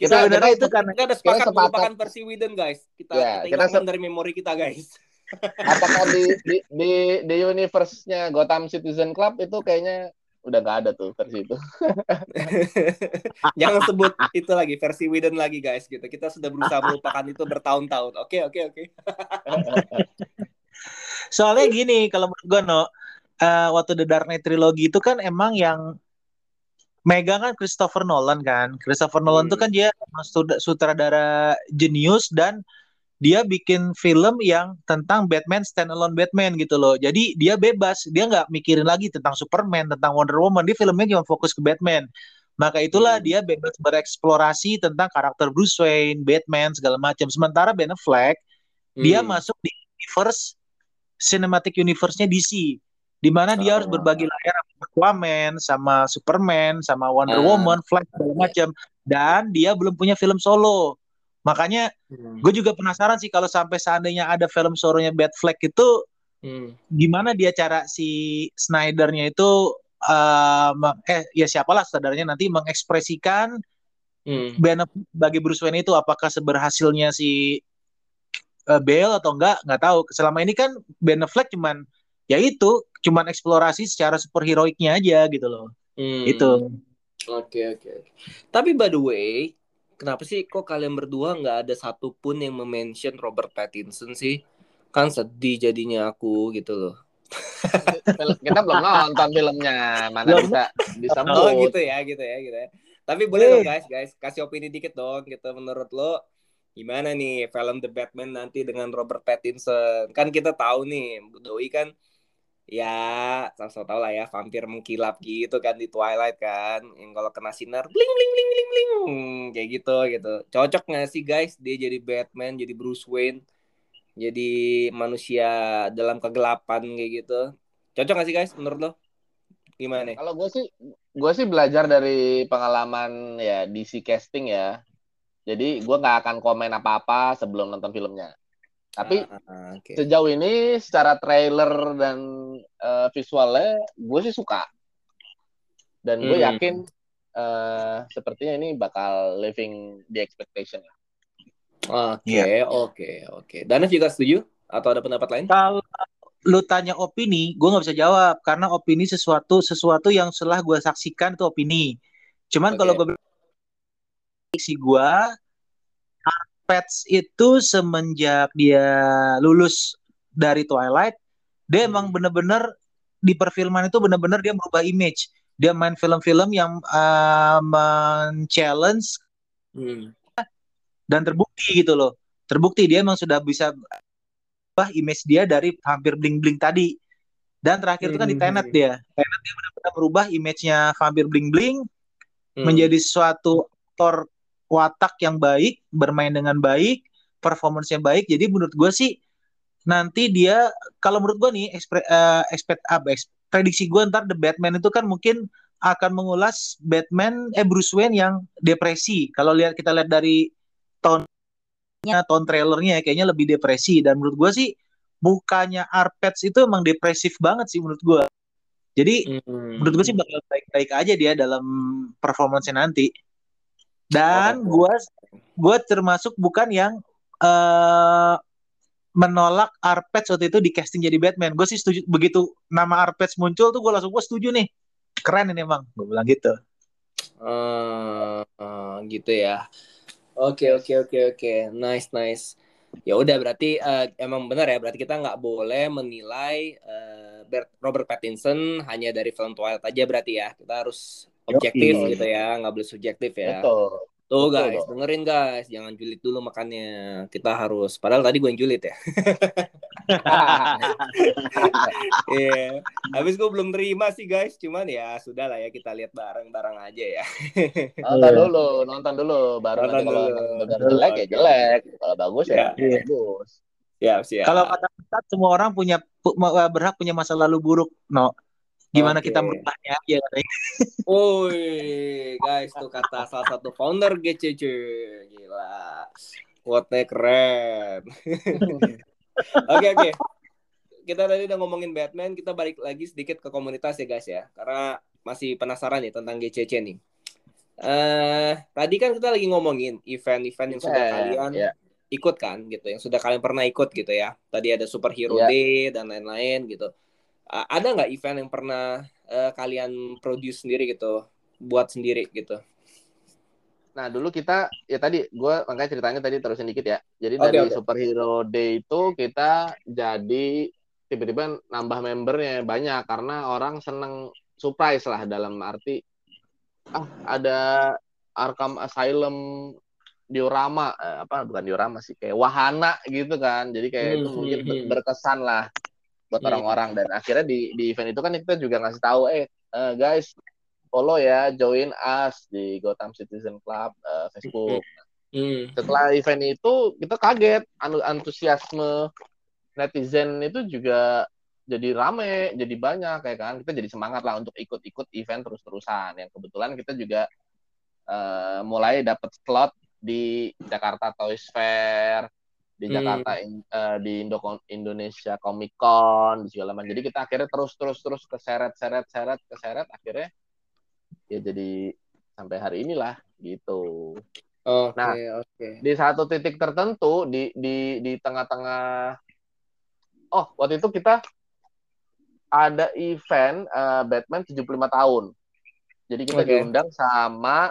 Kita, Sebenarnya kita, itu karena kita udah sepakat kita sepakat. melupakan versi Whedon guys. Kita Ya, kita kita hilangkan se- dari memori kita guys. Apakah di di di, di universe-nya Gotham Citizen Club itu kayaknya udah nggak ada tuh versi itu. *laughs* Jangan sebut itu lagi versi Whedon lagi guys gitu. Kita sudah berusaha melupakan itu bertahun-tahun. Oke oke oke. *laughs* soalnya gini kalau menurut gue, No, eh, waktu The Dark Knight Trilogy itu kan emang yang megang kan Christopher Nolan kan. Christopher Nolan Hmm. tuh kan dia sut- sutradara jenius dan dia bikin film yang tentang Batman standalone Batman gitu loh. Jadi dia bebas, dia nggak mikirin lagi tentang Superman, tentang Wonder Woman. Dia filmnya cuma fokus ke Batman. Maka itulah Hmm. dia bebas bereksplorasi tentang karakter Bruce Wayne, Batman segala macam. Sementara Ben Affleck dia Hmm. masuk di universe cinematic universe-nya DC di mana dia harus Ah. berbagi layar sama Aquaman, sama Superman, sama Wonder Ah. Woman, Flash segala macam dan dia belum punya film solo. Makanya Hmm. gue juga penasaran sih kalau sampai seandainya ada film solonya Batfleck itu Hmm. gimana dia cara si Snyder-nya itu eh, meng- eh ya siapalah saudaranya nanti mengekspresikan Hmm. Ben Affleck sebagai Bruce Wayne itu apakah seberhasilnya si eh, Bale atau enggak nggak tahu. Selama ini kan Ben Affleck cuman ya itu cuman eksplorasi secara superheroiknya aja gitu loh. Hmm. Itu. Oke oke. oke. Tapi by the way, kenapa sih kok kalian berdua nggak ada satupun yang mention Robert Pattinson sih? Kan sedih jadinya aku gitu loh. Kita belum nonton filmnya, mana bisa disebut. Oh gitu ya, gitu ya, gitu ya. Tapi boleh dong guys, guys, kasih opini dikit dong gitu menurut lo gimana nih film The Batman nanti dengan Robert Pattinson? Kan kita tahu nih, Doi kan ya sama-sama tahu lah ya vampir mengkilap gitu kan di Twilight kan. Yang kalau kena sinar bling bling bling bling bling Hmm, kayak gitu gitu. Cocok nggak sih guys dia jadi Batman jadi Bruce Wayne jadi manusia dalam kegelapan kayak gitu? Cocok nggak sih guys menurut lo? Gimana Kalau gue sih, gue sih belajar dari pengalaman ya DC casting ya. Jadi gue nggak akan komen apa-apa sebelum nonton filmnya. Tapi Ah, ah, oke. sejauh ini secara trailer dan eh, visualnya gue sih suka. Dan gue Hmm. yakin eh, sepertinya ini bakal living the expectation. Oke, Iya. oke, oke. Danif juga setuju? Atau ada pendapat lain? Kalau lu tanya opini, gue nggak bisa jawab karena opini sesuatu sesuatu yang setelah gue saksikan itu opini. Cuman Oke. kalau gue si gue Pets itu semenjak dia lulus dari Twilight, dia Hmm. emang bener-bener di perfilman itu bener-bener dia merubah image. Dia main film-film yang uh, men-challenge Hmm. dan terbukti gitu loh. Terbukti dia emang sudah bisa ubah image dia dari hampir bling-bling tadi. Dan terakhir itu kan di Hmm. Tenet dia. Tenet dia benar-benar merubah image-nya vampir bling-bling Hmm. menjadi suatu aktor watak yang baik, bermain dengan baik, performance yang baik. Jadi menurut gue sih nanti dia kalau menurut gue nih ekspre, eh, expect eks- prediksi gue ntar The Batman itu kan mungkin akan mengulas Batman eh Bruce Wayne yang depresi. Kalau lihat kita lihat dari tahun tahun trailernya ya, kayaknya lebih depresi dan menurut gue sih bukannya Arpets itu emang depresif banget sih menurut gue. Jadi Hmm. menurut gue sih bakal baik-baik aja dia dalam performance nanti. Dan gue gue termasuk bukan yang eh menolak Arpets waktu itu di casting jadi Batman. Gue sih setuju begitu nama Arpets muncul tuh gue langsung gue setuju nih. Keren ini emang. Gue bilang gitu. Eh, eh, gitu ya. Oke oke oke oke, nice nice. Ya udah berarti eh, emang benar ya berarti kita nggak boleh menilai Bert- Robert Pattinson hanya dari film Twilight aja berarti ya. Kita harus objektif Yoi. gitu ya, nggak boleh subjektif ya. Betul. Tuh Betul guys, dong. dengerin guys, jangan julid dulu makannya. Kita harus, padahal tadi gue yang julid ya. *laughs* Iya. Habis gue belum terima sih guys, cuman ya sudah lah ya kita lihat bareng-bareng aja ya. nonton dulu, nonton dulu. Baru Nonton nanti kalau dulu. nonton jelek ya jelek. Kalau bagus ya, Iya. bagus. Siap, siap. Kalau kata semua orang punya berhak punya masa lalu buruk. No. Gimana Oke. kita merubahnya aja katanya. *laughs* Woi, guys, tuh kata salah satu founder GCC. Gila. Quote-nya keren. *laughs* Oke, oke. Kita tadi udah ngomongin Batman, kita balik lagi sedikit ke komunitas ya, guys ya. Karena masih penasaran nih tentang GCC nih. Eh, tadi kan kita lagi ngomongin event-event yang sudah kalian ya. ikut kan gitu, yang sudah kalian pernah ikut gitu ya. Tadi ada Superhero Ya. Day dan lain-lain gitu. Ada nggak event yang pernah eh, kalian produce sendiri gitu, buat sendiri gitu? Nah, dulu kita ya tadi gue makanya ceritanya tadi terusin dikit ya. Jadi Oke, dari oke. superhero day itu kita jadi tiba-tiba nambah membernya banyak karena orang seneng surprise lah dalam arti ah ada Arkham Asylum diorama eh, apa bukan diorama sih kayak wahana gitu kan. Jadi kayak itu Hmm, mungkin hmm, hmm. berkesan lah buat Hmm. orang-orang dan akhirnya di di event itu kan kita juga ngasih tahu eh eh, guys follow ya join us di Gotham Citizen Club eh, Facebook. Hmm. Setelah event itu kita kaget anu- antusiasme netizen itu juga jadi rame, jadi banyak kayak kan. Kita jadi semangat lah untuk ikut-ikut event terus-terusan. Yang kebetulan kita juga eh, mulai dapat slot di Jakarta Toys Fair, di Hmm. Jakarta in- eh, di Indo Indonesia Comic Con, di segala macam. Jadi kita akhirnya terus terus terus keseret seret seret keseret akhirnya ya jadi sampai hari inilah gitu. Oke, Nah. oke. Di satu titik tertentu di di di tengah-tengah oh waktu itu kita ada event eh, Batman 75 tahun. Jadi kita Oke. diundang sama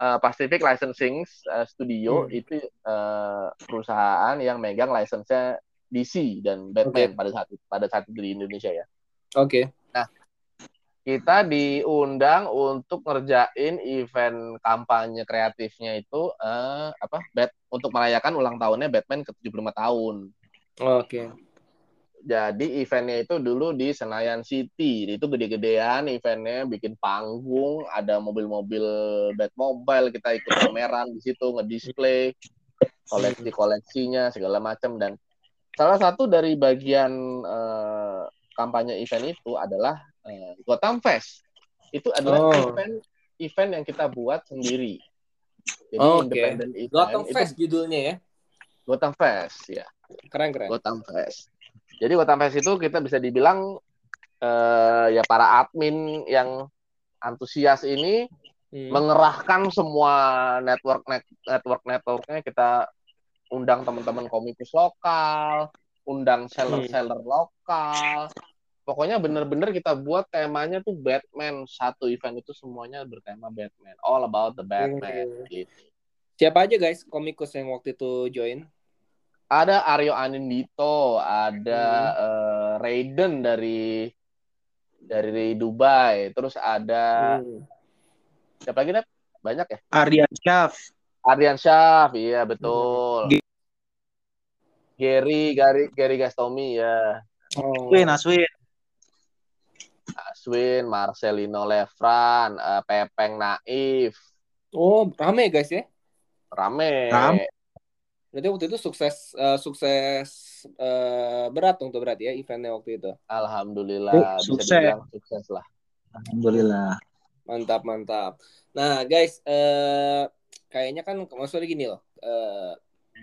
eh, Pacific Licensing eh, Studio Hmm. itu eh, perusahaan yang megang license-nya DC dan Batman Oke. pada saat itu, pada saat itu di Indonesia ya. Oke. Kita diundang untuk ngerjain event kampanye kreatifnya itu eh, apa? Bat untuk merayakan ulang tahunnya Batman ke 75 tahun. Oke. Jadi eventnya itu dulu di Senayan City. Itu gede-gedean eventnya, bikin panggung, ada mobil-mobil Batmobile, kita ikut pameran di situ, ngedisplay koleksi-koleksinya segala macam dan salah satu dari bagian eh, kampanye event itu adalah eh, Gotham Fest. Itu adalah Oh. event event yang kita buat sendiri. Jadi Oke. independent event Gotham itu Fest judulnya ya. Gotham Fest ya. Keren keren. Gotham Fest. Jadi Gotham Fest itu kita bisa dibilang eh, ya para admin yang antusias ini Hmm. mengerahkan semua network net, network networknya kita undang teman-teman komikus lokal, undang seller-seller lokal. Pokoknya bener-bener kita buat temanya tuh Batman. Satu event itu semuanya bertema Batman. All about the Batman. Hmm. Gitu. Siapa aja guys komikus yang waktu itu join? Ada Aryo Anindito, ada Hmm. eh, Raiden dari dari Dubai, terus ada Hmm. siapa lagi Nep? Banyak ya. Aryan Syaf. Ardian Syaf, iya betul. Ge- Gary, Gary, Gary Gastomi ya. Oh. Win, Aswin. Aswin, Marcelino Lefran, eh, Pepeng Naif, Oh, rame guys ya. rame. Rame. Berarti waktu itu sukses eh, sukses eh, berat dong tuh berarti ya eventnya waktu itu. Alhamdulillah bisa sukses. dibilang sukses lah. Alhamdulillah. Mantap mantap. Nah guys, eh, kayaknya kan maksudnya gini loh. eh,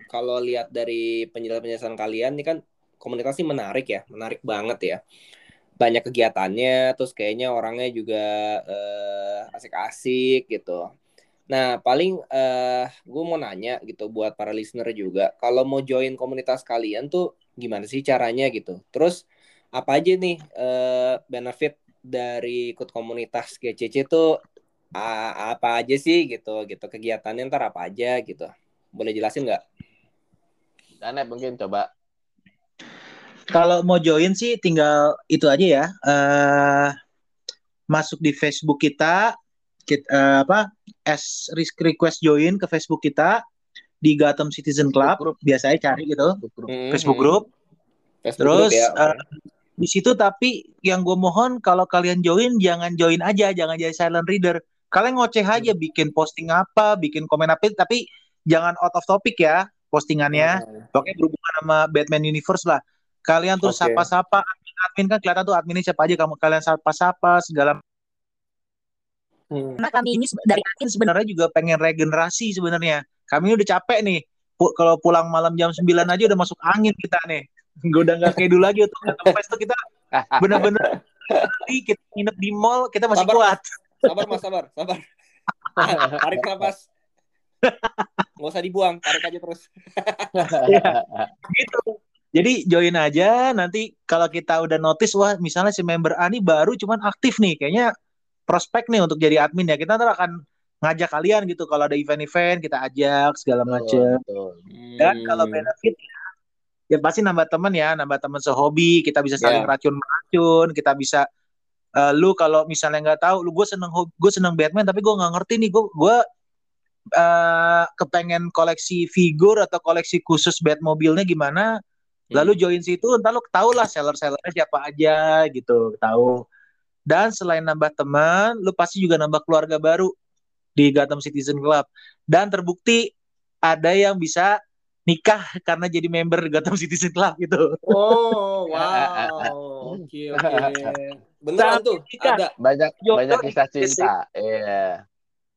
kalau lihat dari penjelasan-penjelasan kalian ini kan komunitas ini menarik ya, menarik banget ya. Banyak kegiatannya, terus kayaknya orangnya juga uh, asik-asik gitu. Nah, paling uh, gue mau nanya gitu buat para listener juga, kalau mau join komunitas kalian tuh gimana sih caranya gitu? Terus apa aja nih uh, benefit dari ikut komunitas GCC tuh uh, apa aja sih gitu gitu kegiatannya ntar apa aja gitu? Boleh jelasin nggak? Danet mungkin coba. Kalau mau join sih tinggal itu aja ya. Uh, masuk di Facebook kita, kita uh, apa? As request join ke Facebook kita di Gotham Citizen Club. Group. Biasanya cari gitu. Facebook group. Hmm. Facebook group. Facebook Terus group ya. uh, di situ tapi yang gue mohon kalau kalian join jangan join aja, jangan jadi silent reader. Kalian ngoceh aja hmm. bikin posting apa, bikin komen apa, tapi jangan out of topic ya postingannya. Hmm. Pokoknya berhubungan sama Batman Universe lah. Kalian tuh okay. sapa-sapa admin, admin kan kelihatan tuh adminnya siapa aja kamu kalian sapa-sapa segala Hmm. Karena kami ini dari admin sebenarnya juga pengen regenerasi sebenarnya. Kami udah capek nih. Pu kalau pulang malam jam 9 aja udah masuk angin kita nih. Gue *laughs* udah gak kayak dulu lagi tuh. Fest tuh kita *laughs* bener-bener kita nginep di mall kita masih sabar, kuat. Sabar mas, sabar, sabar. *laughs* Tarik nafas. nggak usah dibuang tarik aja terus ya, gitu jadi join aja nanti kalau kita udah notice wah misalnya si member A ini baru cuman aktif nih kayaknya prospek nih untuk jadi admin ya kita ntar akan ngajak kalian gitu kalau ada event-event kita ajak segala macam hmm. dan kalau benefit ya, ya pasti nambah teman ya nambah teman sehobi kita bisa saling yeah. racun-racun kita bisa uh, lu kalau misalnya nggak tahu lu gue seneng gue seneng Batman tapi gue nggak ngerti nih gue gue uh, kepengen koleksi figur atau koleksi khusus Batmobilnya gimana, hmm. lalu join situ, entar lo tau lah seller-sellernya siapa aja gitu, tahu. Dan selain nambah teman, lu pasti juga nambah keluarga baru di Gotham Citizen Club. Dan terbukti ada yang bisa nikah karena jadi member Gotham Citizen Club gitu. Oh, wow. *laughs* Oke, oke. Beneran tuh, ada. Banyak banyak kisah cinta. Iya. Yeah.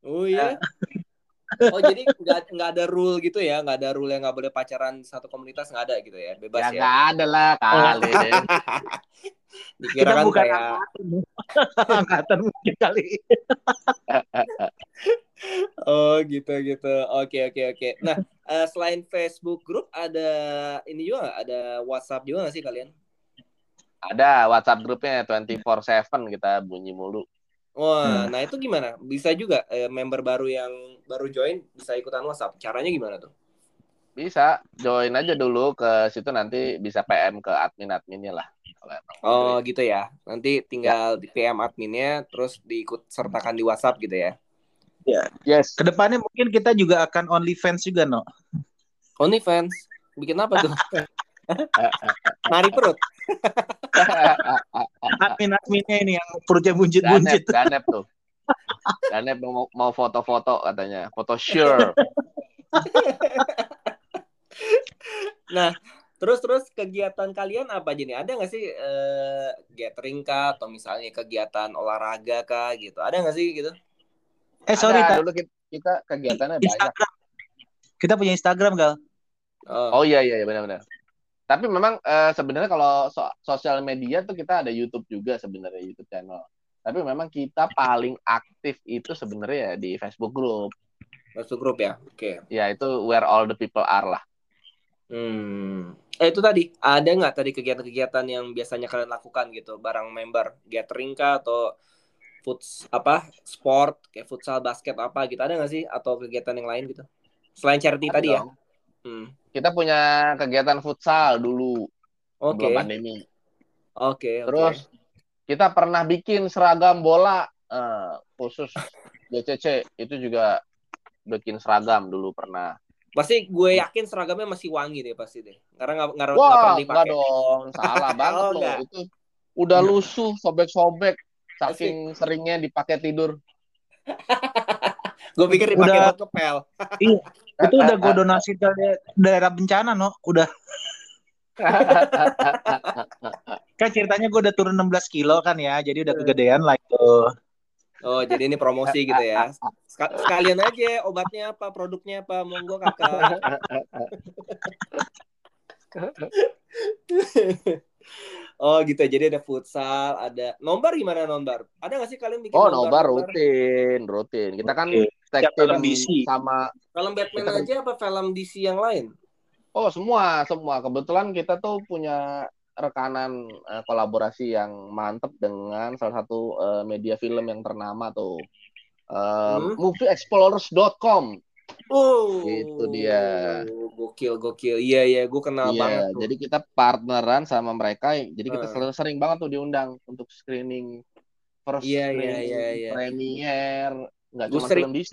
Oh iya. *laughs* Oh jadi nggak nggak ada rule gitu ya, nggak ada rule yang nggak boleh pacaran satu komunitas nggak ada gitu ya, bebas ya? Ya nggak ada lah kali. *laughs* Dikira kan bukan kayak *laughs* angkatan mungkin kali. oh gitu gitu, oke oke oke. Nah uh, selain Facebook grup ada ini juga ada WhatsApp juga nggak sih kalian? Ada WhatsApp grupnya 24/7 kita bunyi mulu. Wah, hmm. nah itu gimana? Bisa juga eh, member baru yang baru join bisa ikutan WhatsApp. Caranya gimana tuh? Bisa, join aja dulu ke situ nanti bisa PM ke admin-adminnya lah. Oh gitu ya. Nanti tinggal ya. di PM adminnya, terus diikut sertakan di WhatsApp gitu ya. Ya. Yes. Ke depannya mungkin kita juga akan only fans juga, no. Only fans? Bikin apa tuh? *laughs* Nari perut. Admin-adminnya ini yang perutnya buncit-buncit. Danep, Danep tuh. Danep mau, mau foto-foto katanya. Foto sure. *laughs* nah, terus terus kegiatan kalian apa aja nih? Ada nggak sih uh, gathering kah atau misalnya kegiatan olahraga kah gitu? Ada nggak sih gitu? Eh sorry, Ada, dulu kita, kita kegiatannya Instagram. banyak. Kita punya Instagram, Gal. Oh, oh iya iya benar-benar. Tapi memang uh, sebenarnya kalau so sosial media tuh kita ada YouTube juga sebenarnya YouTube channel. Tapi memang kita paling aktif itu sebenarnya ya di Facebook group. Facebook group ya, oke. Okay. Ya itu where all the people are lah. Hmm. Eh itu tadi ada nggak tadi kegiatan-kegiatan yang biasanya kalian lakukan gitu barang member gathering kah atau food apa sport kayak futsal basket apa gitu ada nggak sih atau kegiatan yang lain gitu selain charity ada tadi ya? dong. ya? Hmm. Kita punya kegiatan futsal dulu okay. sebelum pandemi. Oke. Okay, Terus kita pernah bikin seragam bola uh, khusus JCC itu juga bikin seragam dulu pernah. Pasti gue yakin seragamnya masih wangi deh pasti deh. Karena nggak nggak pernah dipakai. Enggak dong, salah *laughs* banget oh, loh. Itu udah lusuh, sobek-sobek saking seringnya dipakai tidur. *laughs* gue pikir dipakai buat kepel. iya, itu udah gue donasi ke daerah bencana no udah *laughs* kan ceritanya gue udah turun 16 kilo kan ya jadi udah kegedean lah itu Oh, jadi ini promosi gitu ya. Sek- Sekalian aja obatnya apa, produknya apa, monggo kakak. oh gitu, jadi ada futsal, ada nombar gimana nombar? Ada nggak sih kalian bikin Oh, nombar? nobar rutin, rutin. Kita kan tag film DC. sama Film Batman Kita kan- aja apa film DC yang lain? Oh, semua, semua. Kebetulan kita tuh punya rekanan eh, kolaborasi yang mantep dengan salah satu eh, media film yang ternama tuh. Eh, Hmm. Movieexplorers.com. Oh, Itu dia. Gokil, gokil. Iya, iya, gue kenal Iya, banget tuh. jadi kita partneran sama mereka. Jadi kita selalu sering banget tuh diundang untuk screening first Iya, iya, screening, iya, iya. premiere, nggak Gua cuma sering- film DC.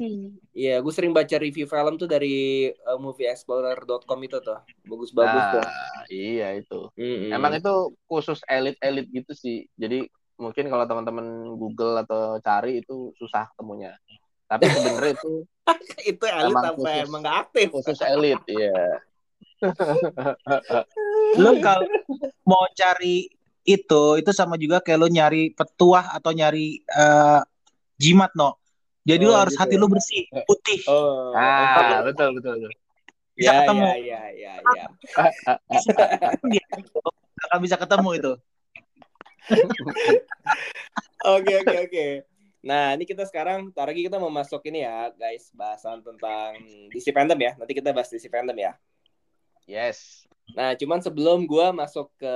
Iya, gue sering baca review film tuh dari uh, movieexplorer.com itu tuh. Bagus-bagus tuh. Nah, iya itu. Mm-mm. Emang itu khusus elit-elit gitu sih. Jadi mungkin kalau teman-teman Google atau cari itu susah temunya. Tapi sebenarnya itu *laughs* itu elit emang apa khusus- emang gak aktif? khusus elit, iya. *laughs* Lu kalau mau cari itu, itu sama juga kayak lu nyari petuah atau nyari eh, jimat, no. Jadi lu Oh, harus gitu hati ya. lu bersih, putih. Oh, Ah, betul betul betul. bisa ya, ketemu. ya, ya, ya, ya. *laughs* Bisa ketemu itu. Oke, oke, oke. Nah, ini kita sekarang, ntar lagi kita mau masuk ini ya, guys, bahasan tentang DC fandom ya. Nanti kita bahas DC fandom ya. Yes. Nah, cuman sebelum gua masuk ke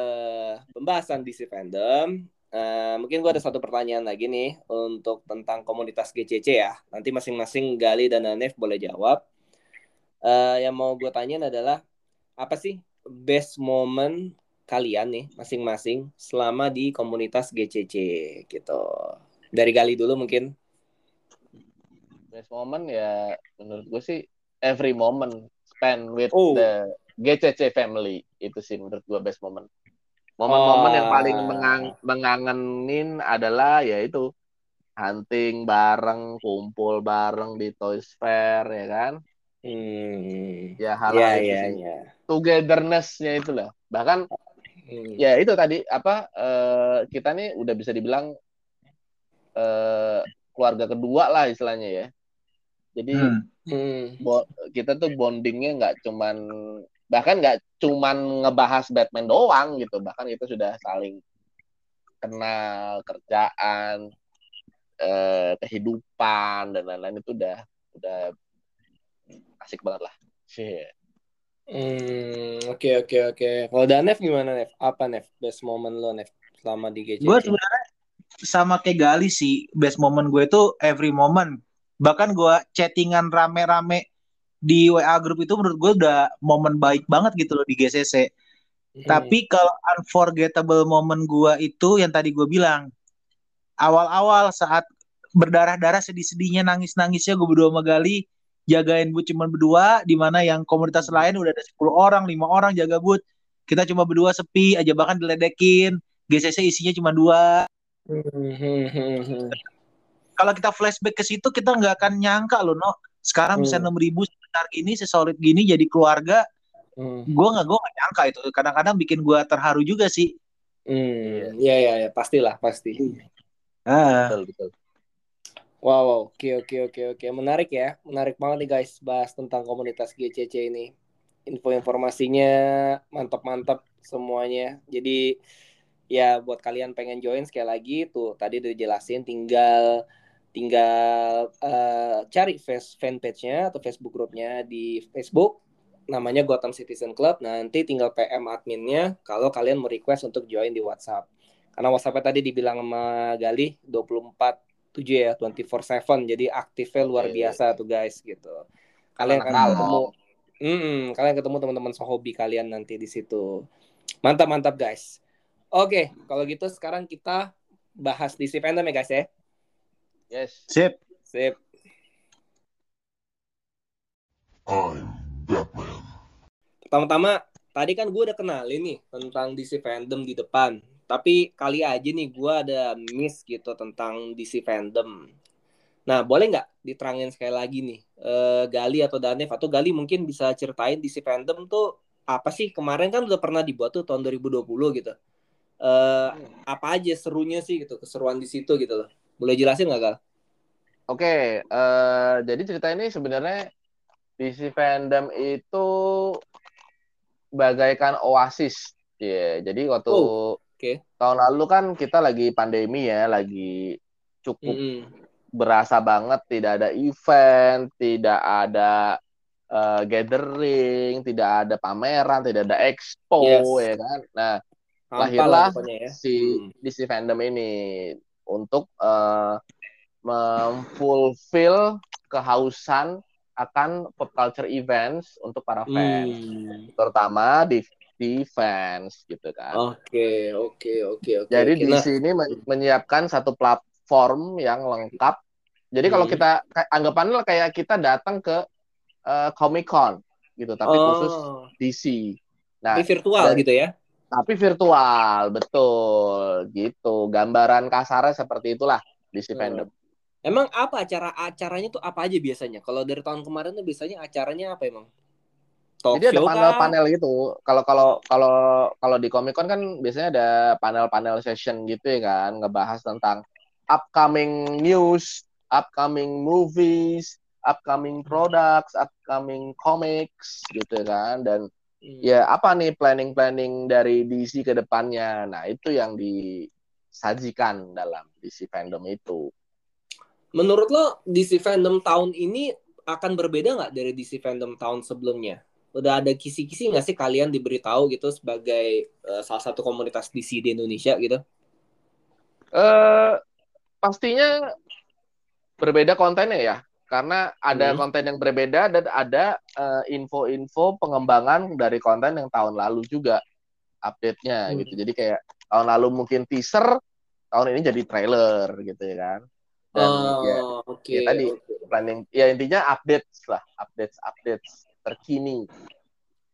pembahasan DC fandom, eh, mungkin gua ada satu pertanyaan lagi nih untuk tentang komunitas GCC ya. Nanti masing-masing Gali dan Anef boleh jawab. Eh, yang mau gue tanyain adalah apa sih best moment kalian nih masing-masing selama di komunitas GCC gitu. Dari Gali dulu mungkin. Best moment ya menurut gue sih every moment spend with Oh. the GCC family itu sih menurut gue best moment. Momen-momen yang paling Oh. mengang- mengangenin adalah ya itu hunting bareng, kumpul bareng di Toys Fair ya kan. Hmm. Ya hal itu ya, sih. ya. Togetherness-nya itu lah. Bahkan Hmm. ya itu tadi apa eh, kita nih udah bisa dibilang eh, keluarga kedua lah istilahnya ya. Jadi Hmm. Hmm. kita tuh bondingnya nggak cuman bahkan nggak cuman ngebahas Batman doang gitu bahkan kita sudah saling kenal kerjaan eh, kehidupan dan lain-lain itu udah udah asik banget lah Shit. Hmm, oke oke oke. Kalau Danef gimana Nef? Apa Nef? Best moment lo Nef selama di GCC? Gue sebenarnya sama kayak Gali sih, best moment gue itu every moment. Bahkan gue chattingan rame-rame di WA grup itu menurut gue udah momen baik banget gitu loh di GCC. Hmm. Tapi kalau unforgettable moment gue itu yang tadi gue bilang, awal-awal saat berdarah-darah sedih-sedihnya nangis-nangisnya gue berdua sama Gali jagain but cuma berdua di mana yang komunitas lain udah ada 10 orang, lima orang jaga but. Kita cuma berdua sepi aja bahkan diledekin. GCC isinya cuma dua. Hmm. Kalau kita flashback ke situ kita nggak akan nyangka loh, no. Sekarang bisa Hmm. 6 ribu sebesar gini, sesolid gini jadi keluarga. Hmm. Gue nggak gue nggak nyangka itu. Kadang-kadang bikin gue terharu juga sih. Hmm, ya ya ya, pastilah pasti. Ah. betul betul Wow, wow, oke oke oke oke, menarik ya, menarik banget nih guys, bahas tentang komunitas GCC ini. Info-informasinya mantap-mantap semuanya. Jadi ya buat kalian pengen join sekali lagi tuh tadi udah dijelasin, tinggal tinggal eh, cari face fanpage-nya atau Facebook grupnya di Facebook namanya Gotham Citizen Club. Nanti tinggal PM adminnya kalau kalian mau request untuk join di WhatsApp. Karena WhatsApp tadi dibilang sama Gali 24 7 ya 24/7 jadi aktifnya luar Oke. biasa tuh guys gitu kalian akan ketemu kalong. Mm-mm, kalian ketemu teman-teman sehobi kalian nanti di situ mantap mantap guys oke kalau gitu sekarang kita bahas DC fandom ya guys ya yes. Sip. sip. I'm Batman. pertama-tama tadi kan gue udah kenalin nih tentang DC fandom di depan. Tapi kali aja nih gue ada miss gitu tentang DC fandom. Nah boleh nggak diterangin sekali lagi nih eh, Gali atau Danef? Atau Gali mungkin bisa ceritain DC fandom tuh apa sih? Kemarin kan udah pernah dibuat tuh tahun 2020 gitu. Eh apa aja serunya sih gitu keseruan di situ gitu loh boleh jelasin nggak Gal? Oke, eh, jadi cerita ini sebenarnya DC fandom itu bagaikan oasis. Ya, jadi waktu Oh, oke. tahun lalu kan kita lagi pandemi ya, lagi cukup Mm-mm. berasa banget tidak ada event, tidak ada eh, gathering, tidak ada pameran, tidak ada expo Yes. ya kan. Nah, lahirlah ya. si Hmm. DC fandom ini untuk eh, memfulfill kehausan akan pop culture events untuk para fans, Hmm. terutama di di fans gitu kan. Oke, oke, oke, oke. Jadi oke. di Nah, sini men- menyiapkan satu platform yang lengkap. Jadi kalau Hmm. kita kayak- anggapannya kayak kita datang ke Comic Con gitu, tapi oh, khusus DC. Nah, tapi virtual dari- gitu ya. Tapi virtual, betul gitu. Gambaran kasarnya seperti itulah DC Hmm. fandom. Emang apa acara acaranya tuh apa aja biasanya? Kalau dari tahun kemarin tuh biasanya acaranya apa emang? Talk Jadi ada panel-panel gitu. Kalau kalau kalau kalau di Comic Con kan biasanya ada panel-panel session gitu ya kan, ngebahas tentang upcoming news, upcoming movies, upcoming products, upcoming comics gitu ya kan dan Hmm. Ya apa nih planning-planning dari DC ke depannya. Nah, itu yang disajikan dalam DC fandom itu. Menurut lo DC fandom tahun ini akan berbeda nggak dari DC fandom tahun sebelumnya? Udah ada kisi-kisi nggak sih kalian diberitahu gitu sebagai eh, salah satu komunitas DC di Indonesia gitu? Eh pastinya berbeda kontennya ya, karena ada Hmm. konten yang berbeda dan ada eh, info-info pengembangan dari konten yang tahun lalu juga update-nya Hmm. gitu. Jadi kayak tahun lalu mungkin teaser, tahun ini jadi trailer gitu ya kan. Dan ya Oh, oke. ya tadi. planning ya intinya updates lah, updates updates terkini.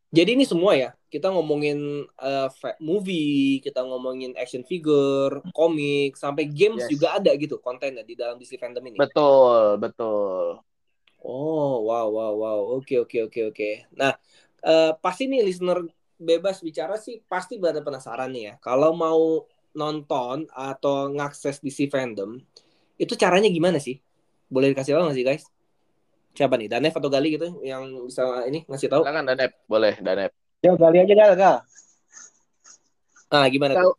Jadi ini semua ya, kita ngomongin fa- movie, kita ngomongin action figure, komik, sampai games Yes. juga ada gitu kontennya di dalam DC fandom ini. Betul, betul. Oh, wow, wow, wow. Oke, oke, oke, oke. Nah, eh, pasti nih listener bebas bicara sih pasti pada penasaran nih ya. Kalau mau nonton atau ngakses DC fandom, itu caranya gimana sih? Boleh dikasih tahu nggak sih guys? Siapa nih? Danef atau Gali gitu yang bisa ini ngasih tahu? Silakan Danep, boleh Danep. Ya kali aja gal gal. Ah, gimana tuh?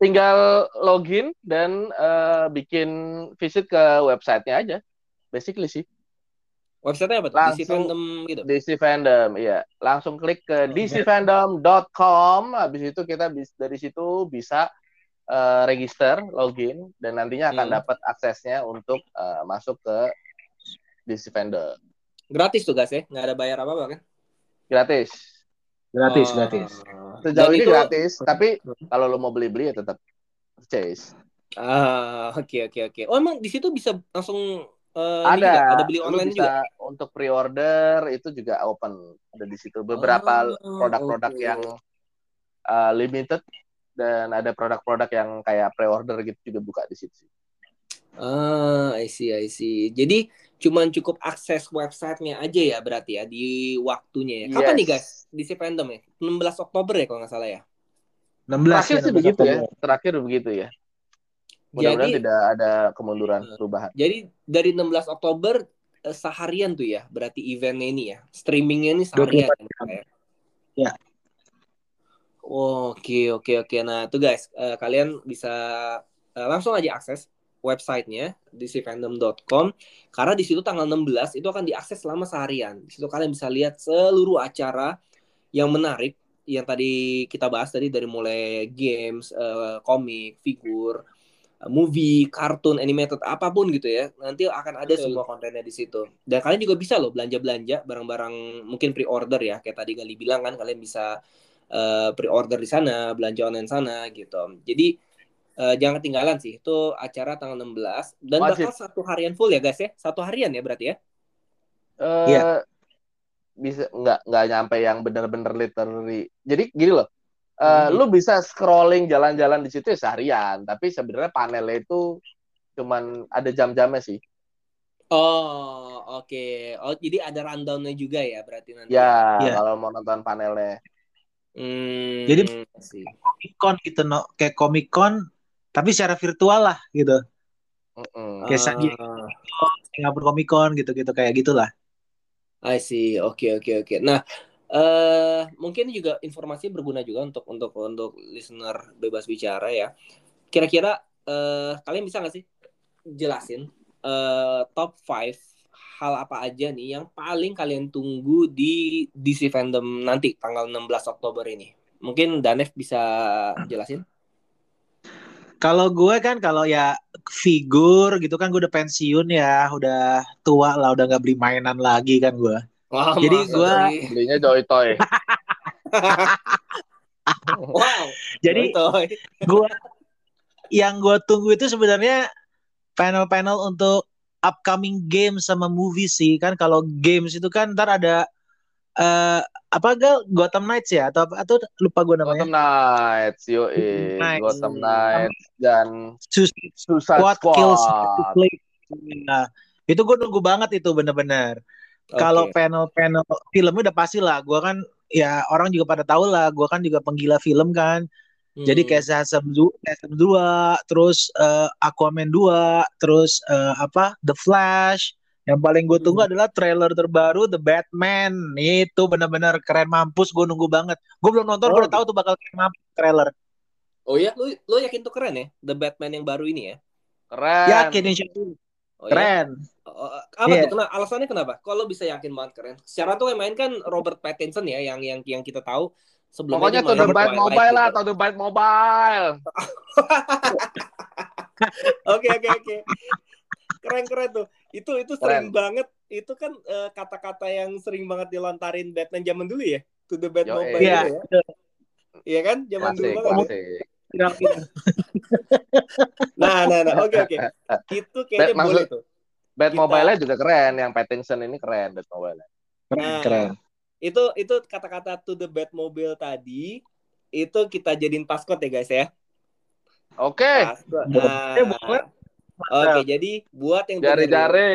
Tinggal login dan eh, bikin visit ke websitenya aja. Basically sih. Websitenya apa tuh? DC Langsung- fandom gitu. DC Fandom, iya. Langsung klik ke dcfandom.com. Habis itu kita bis- dari situ bisa eh, register, login, dan nantinya akan Hmm. dapat aksesnya untuk eh, masuk ke DC Fandom. Gratis tuh guys ya, nggak ada bayar apa-apa kan? Gratis. Gratis Oh. gratis. Sejauh Dan ini itu- gratis, tapi kalau lo mau beli-beli ya tetap purchase. Ah, oke oke oke. Oh, emang di situ bisa langsung eh, ini ada, juga? ada beli online bisa juga. untuk pre-order itu juga open ada di situ beberapa Oh, produk-produk oke. yang uh, limited dan ada produk-produk yang kayak pre-order gitu juga buka di situ. Ah, I see, I see. Jadi cuman cukup akses websitenya aja ya berarti ya di waktunya ya. Kapan Yes. nih guys? Di fandom ya? 16 Oktober ya kalau nggak salah ya. 16 Terakhir ya, sih 16 begitu ya, Oktober. terakhir begitu ya. Mudah-mudahan Jadi tidak ada kemunduran Hmm. perubahan. jadi dari 16 Oktober eh, seharian tuh ya berarti eventnya ini ya. Streamingnya ini seharian. 24 jam. ya? Ya. Oke, oke, oke. Nah, tuh guys, eh, kalian bisa eh, langsung aja akses websitenya dcfandom.com karena di situ tanggal 16 itu akan diakses selama seharian. Di situ kalian bisa lihat seluruh acara yang menarik yang tadi kita bahas tadi dari mulai games, eh, komik, figur, eh, movie, kartun, animated, apa pun gitu ya. Nanti akan ada Betul. semua kontennya di situ. Dan kalian juga bisa loh belanja-belanja barang-barang mungkin pre-order ya. Kayak tadi Gali bilang kan kalian bisa eh, pre-order di sana, belanja online sana gitu. Jadi eh, jangan ketinggalan sih. Itu acara tanggal 16 dan Wajib. bakal satu harian full ya guys ya. Satu harian ya berarti ya. Eh Iya. bisa nggak nggak nyampe yang bener-bener literally. Jadi gini loh. eh, Hmm. lu bisa scrolling jalan-jalan di situ ya seharian, tapi sebenarnya panelnya itu cuman ada jam-jamnya sih. Oh, oke. Oh, jadi ada rundown-nya juga ya berarti nanti. Ya, Iya. kalau mau nonton panelnya. Hmm, Jadi- sih. Comic Con gitu no, kayak Comic Con tapi secara virtual lah gitu. Mm-mm. Kayak San Diego. Ah, Singapura Comic Con gitu-gitu kayak gitulah. I see. Oke, oke, oke. Nah, eh mungkin juga informasi berguna juga untuk untuk untuk listener bebas bicara ya. Kira-kira eh kalian bisa nggak sih jelasin eh top 5 hal apa aja nih yang paling kalian tunggu di DC Fandom nanti tanggal 16 Oktober ini? Mungkin Danef bisa jelasin? Kalau gue kan kalau ya figur gitu kan gue udah pensiun ya, udah tua lah, udah nggak beli mainan lagi kan gue. Wah, Jadi sih? Belinya Joy Toy. *laughs* wow. Jadi Toy. gue yang gue tunggu itu sebenarnya panel-panel untuk upcoming games sama movie sih kan kalau games itu kan ntar ada eh apa gal Gotham Knights ya atau atau lupa gue namanya Gotham Knights, yo Knights. Gotham Knights dan Suicide Suicide Squad, Squad. Kills Play. Nah, itu gue nunggu banget itu bener-bener. Kalau Oke. panel-panel filmnya udah pasti lah. Gue kan ya orang juga pada tahu lah. Gue kan juga penggila film kan. Jadi Hmm. kayak Shazam 2, Shazam 2, terus eh, Aquaman 2, terus eh, apa? The Flash. Yang paling gue tunggu Hmm. adalah trailer terbaru The Batman. Itu bener-bener keren mampus. Gue nunggu banget. Gue belum nonton, Oh, gue udah tahu tuh bakal keren mampus trailer. Oh ya, lu lu yakin tuh keren ya? The Batman yang baru ini ya? Keren. Yakin insya Allah. Oh ya? Keren. Oh, oh, apa Iya. tuh? Kenapa? Alasannya kenapa? Kalau bisa yakin banget keren. Secara tuh yang main kan Robert Pattinson ya, yang yang yang kita tahu sebelumnya Pokoknya to the Twilight mobile lah, gitu. to the bad mobile. *laughs* Oke oke oke. Keren keren tuh. Itu itu sering banget. Itu kan eh, kata-kata yang sering banget dilontarin Batman zaman dulu ya. To the bad Yo, mobile eh. Iya. gitu ya. Iya kan? Zaman dulu Klasik, banget. *laughs* Nah, nah, nah. Oke oke. Itu kayaknya Bat- maksud- boleh tuh. Bad Kita- mobile-nya juga keren, yang Pattinson ini keren Bad mobile. Keren, Nah, keren. Itu itu kata-kata to the Batmobile tadi itu kita jadiin paskot ya guys ya. Oke. Boleh, Nah, Oke, jadi buat yang dengerin, jari-jari.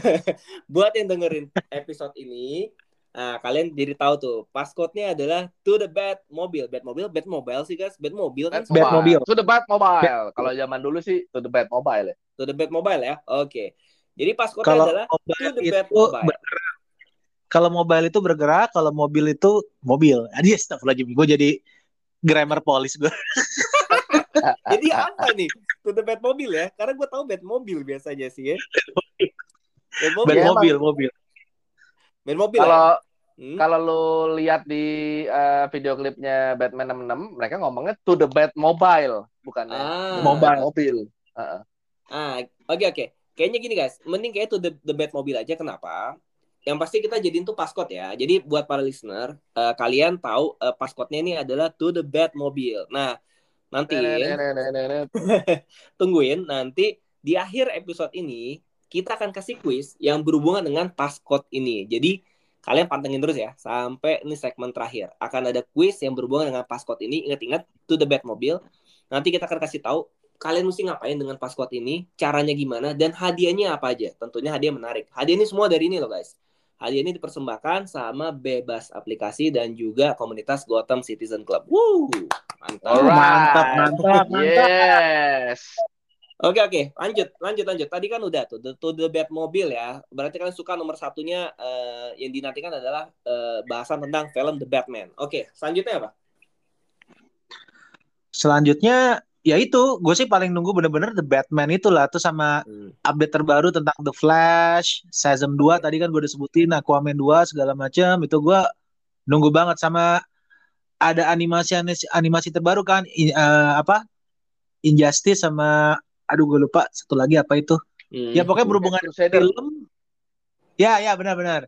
*laughs* buat yang dengerin episode ini, nah, kalian jadi tahu tuh paskotnya adalah to the Batmobile. Batmobile, Batmobile sih guys, Batmobile kan. Bad Batmobile. To the bad mobile. Kalau zaman dulu sih to the bad mobile ya. To the Batmobile ya. Oke. Jadi paskotnya Kalau adalah to mobile the itu Batmobile. bergerak. Kalau mobile itu bergerak, kalau mobil itu mobil. Adi astagfirullahaladzim. Gue jadi grammar polis gue. *laughs* *laughs* Jadi apa nih? To the Batmobile ya? Karena gue tahu Batmobile biasanya sih ya. Batmobile. Bad Iya, mobil, mobil. Batmobile. ya? Kalau Hmm? kalau lu lihat di eh, video klipnya Batman 66, mereka ngomongnya to the bad mobile, bukan Ah. Mobile. mobil. Ah, oke oke. Kayaknya gini guys, mending kayak tuh the, the Batmobile aja. Kenapa? Yang pasti kita jadiin tuh paskot ya. Jadi buat para listener, eh, kalian tahu eh, paskotnya ini adalah to the Batmobile. Nah, nanti tungguin nanti di akhir episode ini kita akan kasih quiz yang berhubungan dengan paskot ini. Jadi kalian pantengin terus ya sampai ini segmen terakhir. Akan ada quiz yang berhubungan dengan paskot ini. Ingat-ingat to the Batmobile. Nanti kita akan kasih tahu kalian mesti ngapain dengan paskot ini, caranya gimana dan hadiahnya apa aja. Tentunya hadiah menarik. Hadiah ini semua dari ini loh guys. Hadiah ini dipersembahkan sama Bebas Aplikasi dan juga komunitas Gotham Citizen Club. Woo! Mantap. Alright. Mantap, mantap, mantap. Yes. Oke oke lanjut lanjut lanjut tadi kan udah tuh the, to the Batmobile ya berarti kalian suka nomor satunya eh, yang dinantikan adalah eh, bahasan tentang film The Batman oke selanjutnya apa Selanjutnya ya itu, gue sih paling nunggu bener-bener The Batman itulah tuh sama Hmm. update terbaru tentang The Flash, Shazam 2 tadi kan gue udah sebutin, Aquaman 2 segala macam itu gue nunggu banget sama ada animasi animasi terbaru kan i- eh, apa Injustice sama aduh gue lupa satu lagi apa itu. Hmm. ya pokoknya berhubungan Crusader. film. Ya ya benar-benar.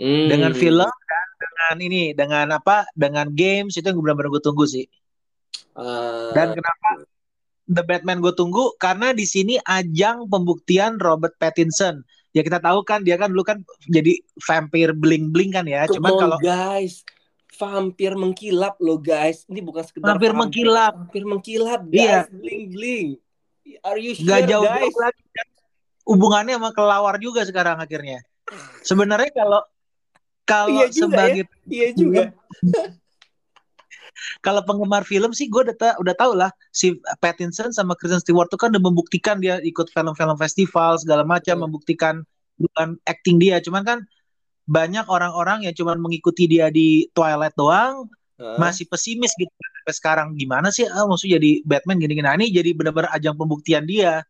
Hmm. dengan film dan dengan ini dengan apa dengan games itu yang gue benar-benar gue tunggu sih. Eh, dan kenapa The Batman gue tunggu? Karena di sini ajang pembuktian Robert Pattinson. Ya kita tahu kan dia kan dulu kan jadi vampire bling bling kan ya. Come cuman kalau guys vampir mengkilap loh guys. Ini bukan sekedar Vampir mengkilap. vampir mengkilap Iya. guys. Bling bling. Are you sure nggak jauh guys? jauh lagi hubungannya sama kelawar juga sekarang akhirnya. Sebenarnya kalau kalau Iya juga sebagai iya juga. *laughs* Kalau penggemar film sih gue udah ta- udah tahu lah si Pattinson sama Kristen Stewart tuh kan udah membuktikan dia ikut film-film festival segala macam Hmm. membuktikan bukan acting dia. Cuman kan banyak orang-orang yang cuman mengikuti dia di Twilight doang Hah? masih pesimis gitu sampai sekarang gimana sih ah maksudnya jadi Batman gini-gini nah ini jadi benar-benar ajang pembuktian dia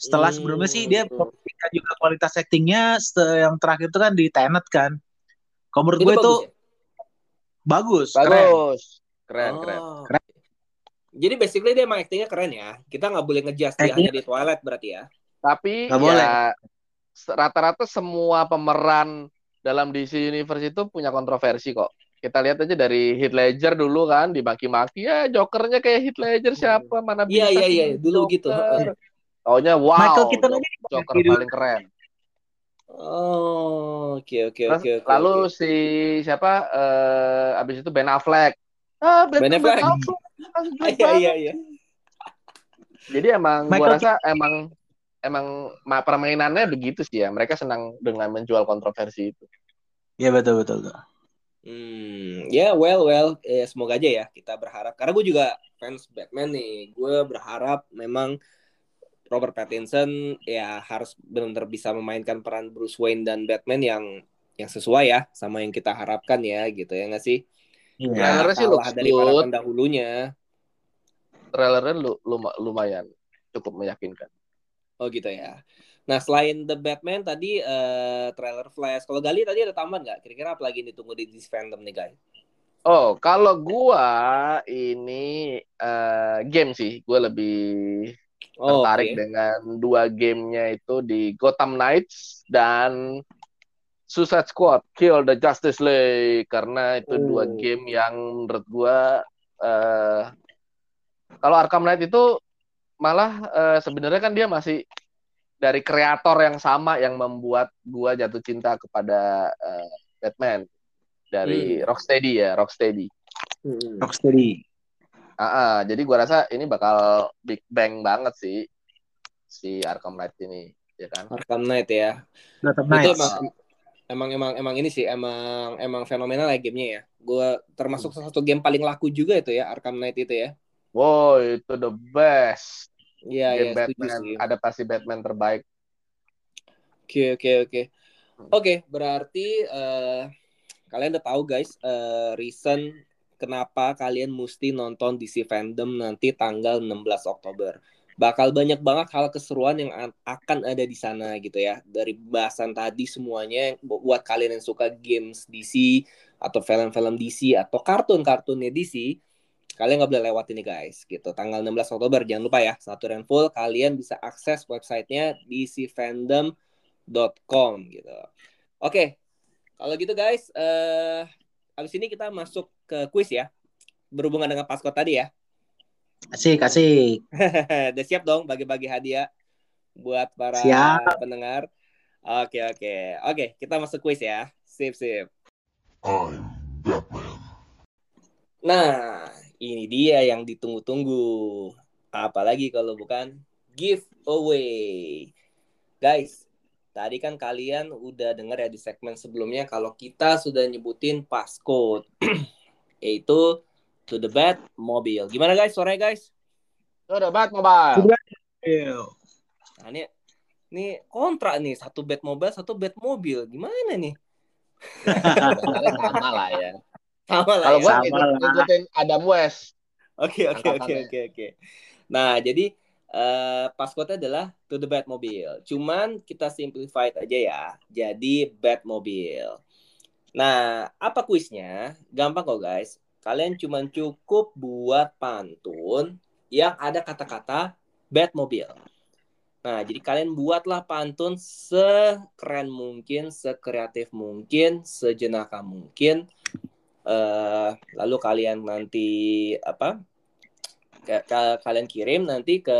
setelah Hmm, sebelumnya sih dia membuktikan juga kualitas actingnya yang terakhir itu kan di Tenet kan kalau menurut Itu gue itu bagus ya? bagus keren Bagus. Keren, keren. Oh. Keren. Jadi basically dia emang actingnya keren ya. Kita nggak boleh ngejudge dia hanya di Twilight berarti ya. Tapi Nggak boleh. ya rata-rata semua pemeran dalam DC Universe itu punya kontroversi kok. Kita lihat aja dari Heath Ledger dulu kan dimaki-maki ya Jokernya kayak Heath Ledger siapa mana Iya, bisa iya, sih iya, dulu gitu. Taunya wow. Michael Keaton aja Joker paling keren. Oh, oke oke oke oke. lalu oke. si siapa eh abis itu Ben Affleck. Ah, Ben, Ben Affleck. Ah, Iya iya iya. Jadi emang Michael gua rasa emang emang ma- permainannya begitu sih ya. Mereka senang dengan menjual kontroversi itu. Iya betul betul. betul. Hmm, ya well well, eh, semoga aja ya kita berharap. Karena gue juga fans Batman nih. Gue berharap memang Robert Pattinson ya harus benar-benar bisa memainkan peran Bruce Wayne dan Batman yang yang sesuai ya sama yang kita harapkan ya gitu ya nggak sih? Iya. Ya, Trailernya sih looks dari para good. pendahulunya. Trailernya lu- luma- lumayan cukup meyakinkan. Oh gitu ya. Nah selain The Batman tadi eh, trailer Flash. Kalau Gali tadi ada tambahan nggak? Kira-kira apa lagi yang ditunggu di this fandom nih guys? Oh, kalau gua ini eh, game sih, gua lebih Oh, tertarik oke. dengan dua gamenya itu di Gotham Knights dan Suicide Squad Kill the Justice League karena itu dua Oh. game yang menurut gua eh kalau Arkham Knight itu malah eh, sebenarnya kan dia masih dari kreator yang sama yang membuat gua jatuh cinta kepada eh, Batman dari Rocksteady ya Rocksteady. Hmm. Rocksteady. Ah, ah, jadi gua rasa ini bakal big bang banget sih si Arkham Knight ini, ya kan? Arkham Knight ya. Gotham Itu emang, emang emang emang ini sih emang emang fenomenal ya gamenya ya. Gue termasuk salah satu game paling laku juga itu ya Arkham Knight itu ya. Wow, itu the best Iya iya game setuju Batman, sih. adaptasi Batman terbaik. Oke oke oke. Oke berarti eh, kalian udah tahu guys eh, reason kenapa kalian mesti nonton DC Fandom nanti tanggal 16 Oktober. Bakal banyak banget hal keseruan yang akan ada di sana gitu ya. Dari bahasan tadi semuanya bu- buat kalian yang suka games DC atau film-film DC atau kartun-kartunnya DC, kalian nggak boleh lewat ini guys gitu. Tanggal 16 Oktober jangan lupa ya, satu dan full kalian bisa akses websitenya dcfandom.com gitu. Oke, kalau gitu guys, eh habis ini kita masuk ke kuis ya. Berhubungan dengan paskot tadi ya. Asik asik. *laughs* Udah siap dong bagi-bagi hadiah buat para Siap. pendengar. Oke, oke. Oke, kita masuk kuis ya. Sip, sip. I'm Batman. Nah, ini dia yang ditunggu-tunggu. Apalagi kalau bukan giveaway. Guys, tadi kan kalian udah dengar ya di segmen sebelumnya kalau kita sudah nyebutin passcode. *clears throat* Yaitu to the bad mobile. Gimana guys suaranya guys? Udah banget mobile. Nah, ini ini kontra nih, satu bed mobile, satu bed mobil. Gimana nih? *laughs* Sama lah ya. Sama lah Kalau ya. lah. ngikutin Adam West. Oke oke oke oke oke. Nah jadi eh passcode adalah to the Batmobile. Cuman kita simplified aja ya. Jadi Batmobile. Nah apa kuisnya? Gampang kok guys. Kalian cuman cukup buat pantun yang ada kata-kata Batmobile. Nah jadi kalian buatlah pantun sekeren mungkin, sekreatif mungkin, sejenaka mungkin. Eh, lalu kalian nanti apa ka- ka- kalian kirim nanti ke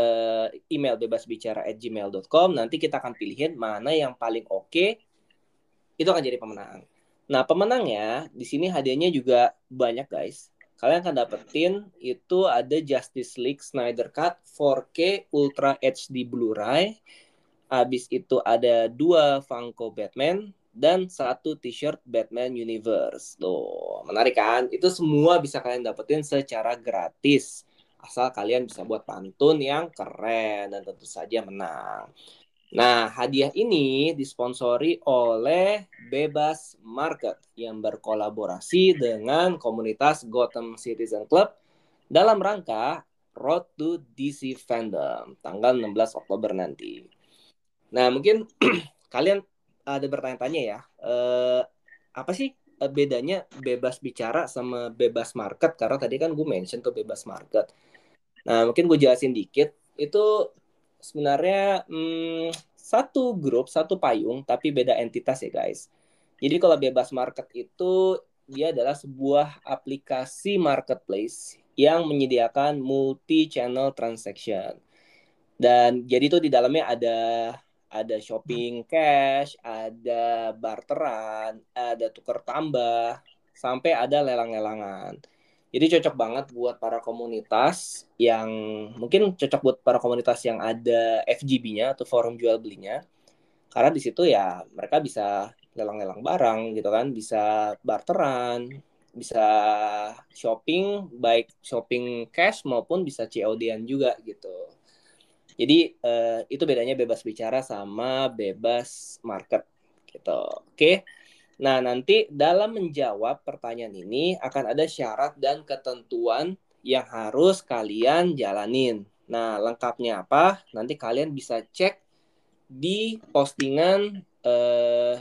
email bebasbicara@gmail.com nanti kita akan pilihin mana yang paling oke itu akan jadi pemenang. Nah pemenangnya di sini hadiahnya juga banyak guys. Kalian akan dapetin itu ada Justice League Snyder Cut 4K Ultra HD Blu-ray. Habis itu ada dua Funko Batman dan satu t-shirt Batman Universe. Tuh, menarik kan? Itu semua bisa kalian dapetin secara gratis. Asal kalian bisa buat pantun yang keren dan tentu saja menang. Nah, hadiah ini disponsori oleh Bebas Market yang berkolaborasi dengan komunitas Gotham Citizen Club dalam rangka Road to DC Fandom tanggal 16 Oktober nanti. Nah, mungkin *clears throat* kalian ada bertanya-tanya ya, eh, apa sih eh, bedanya bebas bicara sama bebas market? Karena tadi kan gue mention tuh bebas market. Nah, mungkin gue jelasin dikit. Itu sebenarnya hmm, satu grup, satu payung, tapi beda entitas ya guys. Jadi kalau bebas market itu dia adalah sebuah aplikasi marketplace yang menyediakan multi-channel transaction. Dan jadi itu di dalamnya ada ada shopping cash, ada barteran, ada tukar tambah, sampai ada lelang-lelangan. Jadi cocok banget buat para komunitas yang mungkin cocok buat para komunitas yang ada FGB-nya atau forum jual belinya. Karena di situ ya mereka bisa lelang-lelang barang gitu kan, bisa barteran, bisa shopping baik shopping cash maupun bisa COD-an juga gitu. Jadi uh, itu bedanya bebas bicara sama bebas market gitu. Oke. Nah, nanti dalam menjawab pertanyaan ini akan ada syarat dan ketentuan yang harus kalian jalanin. Nah, lengkapnya apa? Nanti kalian bisa cek di postingan uh,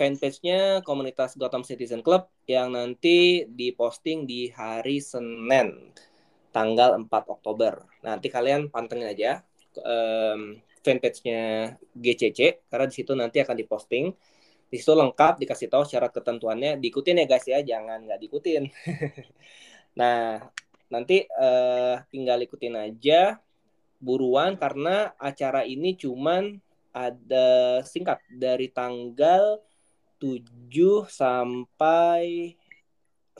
fanpage-nya komunitas Gotham Citizen Club yang nanti diposting di hari Senin tanggal 4 Oktober. Nanti kalian pantengin aja um, fanpage-nya GCC karena di situ nanti akan diposting. Di situ lengkap dikasih tahu syarat ketentuannya. Diikutin ya guys ya, jangan nggak diikutin. *laughs* nah, nanti uh, tinggal ikutin aja buruan karena acara ini cuman ada singkat dari tanggal 7 sampai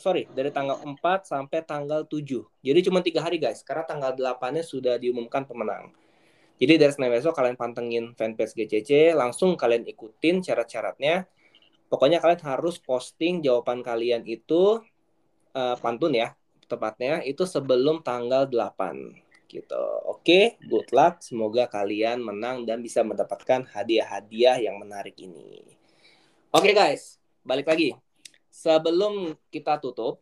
sorry dari tanggal 4 sampai tanggal 7. Jadi cuma tiga hari guys, karena tanggal 8-nya sudah diumumkan pemenang. Jadi dari Senin besok kalian pantengin fanpage GCC, langsung kalian ikutin syarat-syaratnya. Pokoknya kalian harus posting jawaban kalian itu uh, pantun ya, tepatnya itu sebelum tanggal 8 gitu. Oke, good luck. Semoga kalian menang dan bisa mendapatkan hadiah-hadiah yang menarik ini. Oke guys, balik lagi sebelum kita tutup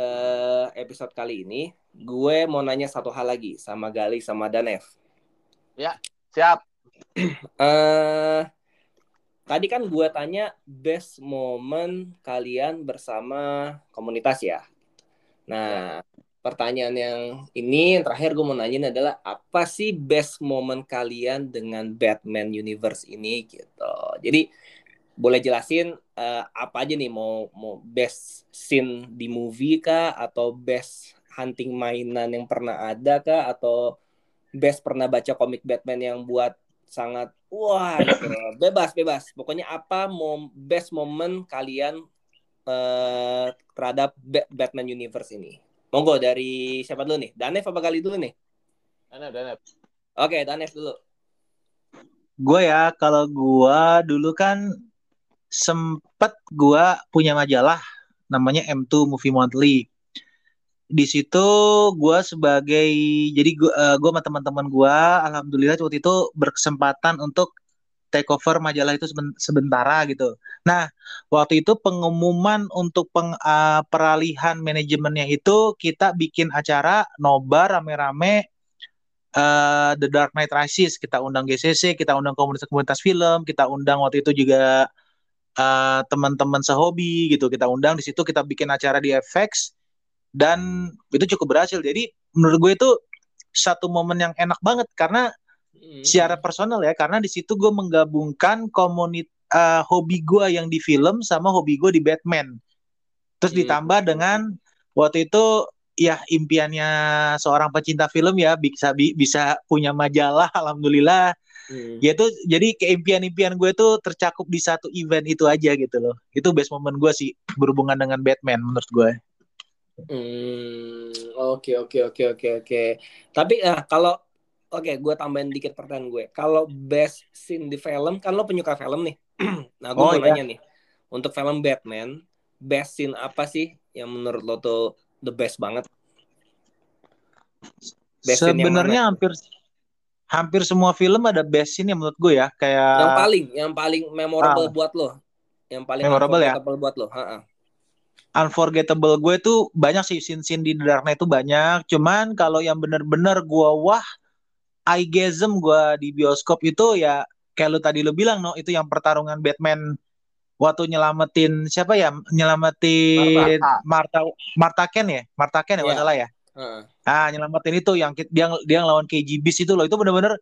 uh, episode kali ini, gue mau nanya satu hal lagi sama Gali sama Danev. Ya, siap. uh, *clears throat* tadi kan gue tanya best moment kalian bersama komunitas ya. Nah, ya. pertanyaan yang ini yang terakhir gue mau nanya adalah apa sih best moment kalian dengan Batman Universe ini gitu. Jadi boleh jelasin uh, apa aja nih? Mau mau best scene di movie kah? Atau best hunting mainan yang pernah ada kah? Atau best pernah baca komik Batman yang buat sangat wah gitu. *coughs* bebas bebas. Pokoknya apa mau best moment kalian uh, terhadap Batman Universe ini? Monggo dari siapa dulu nih? Danef apa kali dulu nih? Danef Danef. Oke Danef dulu. Gue ya kalau gue dulu kan sempet gua punya majalah namanya M2 Movie Monthly. Di situ gua sebagai jadi gua, uh, sama teman-teman gua alhamdulillah waktu itu berkesempatan untuk take over majalah itu sementara gitu. Nah, waktu itu pengumuman untuk peng, uh, peralihan manajemennya itu kita bikin acara nobar rame-rame uh, The Dark Knight Rises, kita undang GCC, kita undang komunitas-komunitas film, kita undang waktu itu juga uh, teman-teman sehobi gitu kita undang di situ kita bikin acara di FX dan itu cukup berhasil jadi menurut gue itu satu momen yang enak banget karena hmm. secara personal ya karena di situ gue menggabungkan komunitas uh, hobi gue yang di film sama hobi gue di Batman terus hmm. ditambah dengan waktu itu ya impiannya seorang pecinta film ya bisa bisa punya majalah alhamdulillah Hmm. Ya itu jadi keimpian-impian gue tuh tercakup di satu event itu aja gitu loh. Itu best moment gue sih berhubungan dengan Batman menurut gue. Hmm, oke oke oke oke oke. Tapi uh, kalau oke, gue tambahin dikit pertanyaan gue. Kalau best scene di film, kan lo penyuka film nih. *clears throat* nah, gue Oh, mau iya. nanya nih. Untuk film Batman, best scene apa sih yang menurut lo tuh the best banget? Best scene yang Sebenarnya hampir hampir semua film ada best scene ya menurut gue ya. Kayak Yang paling, yang paling memorable Ah. buat lo. Yang paling Memorable ya? buat lo. Ha-ha. unforgettable gue tuh banyak sih scene-scene di The Dark Knight itu banyak. Cuman kalau yang bener-bener gue wah, eyegasm gue di bioskop itu ya kayak lu tadi lu bilang no itu yang pertarungan Batman waktu nyelamatin siapa ya nyelamatin Marta Marta Ken ya Marta Ken ya Iya. masalah ya Ha-ha. ah nyelamatin itu yang dia dia ngelawan KG Beast itu loh. Itu bener-bener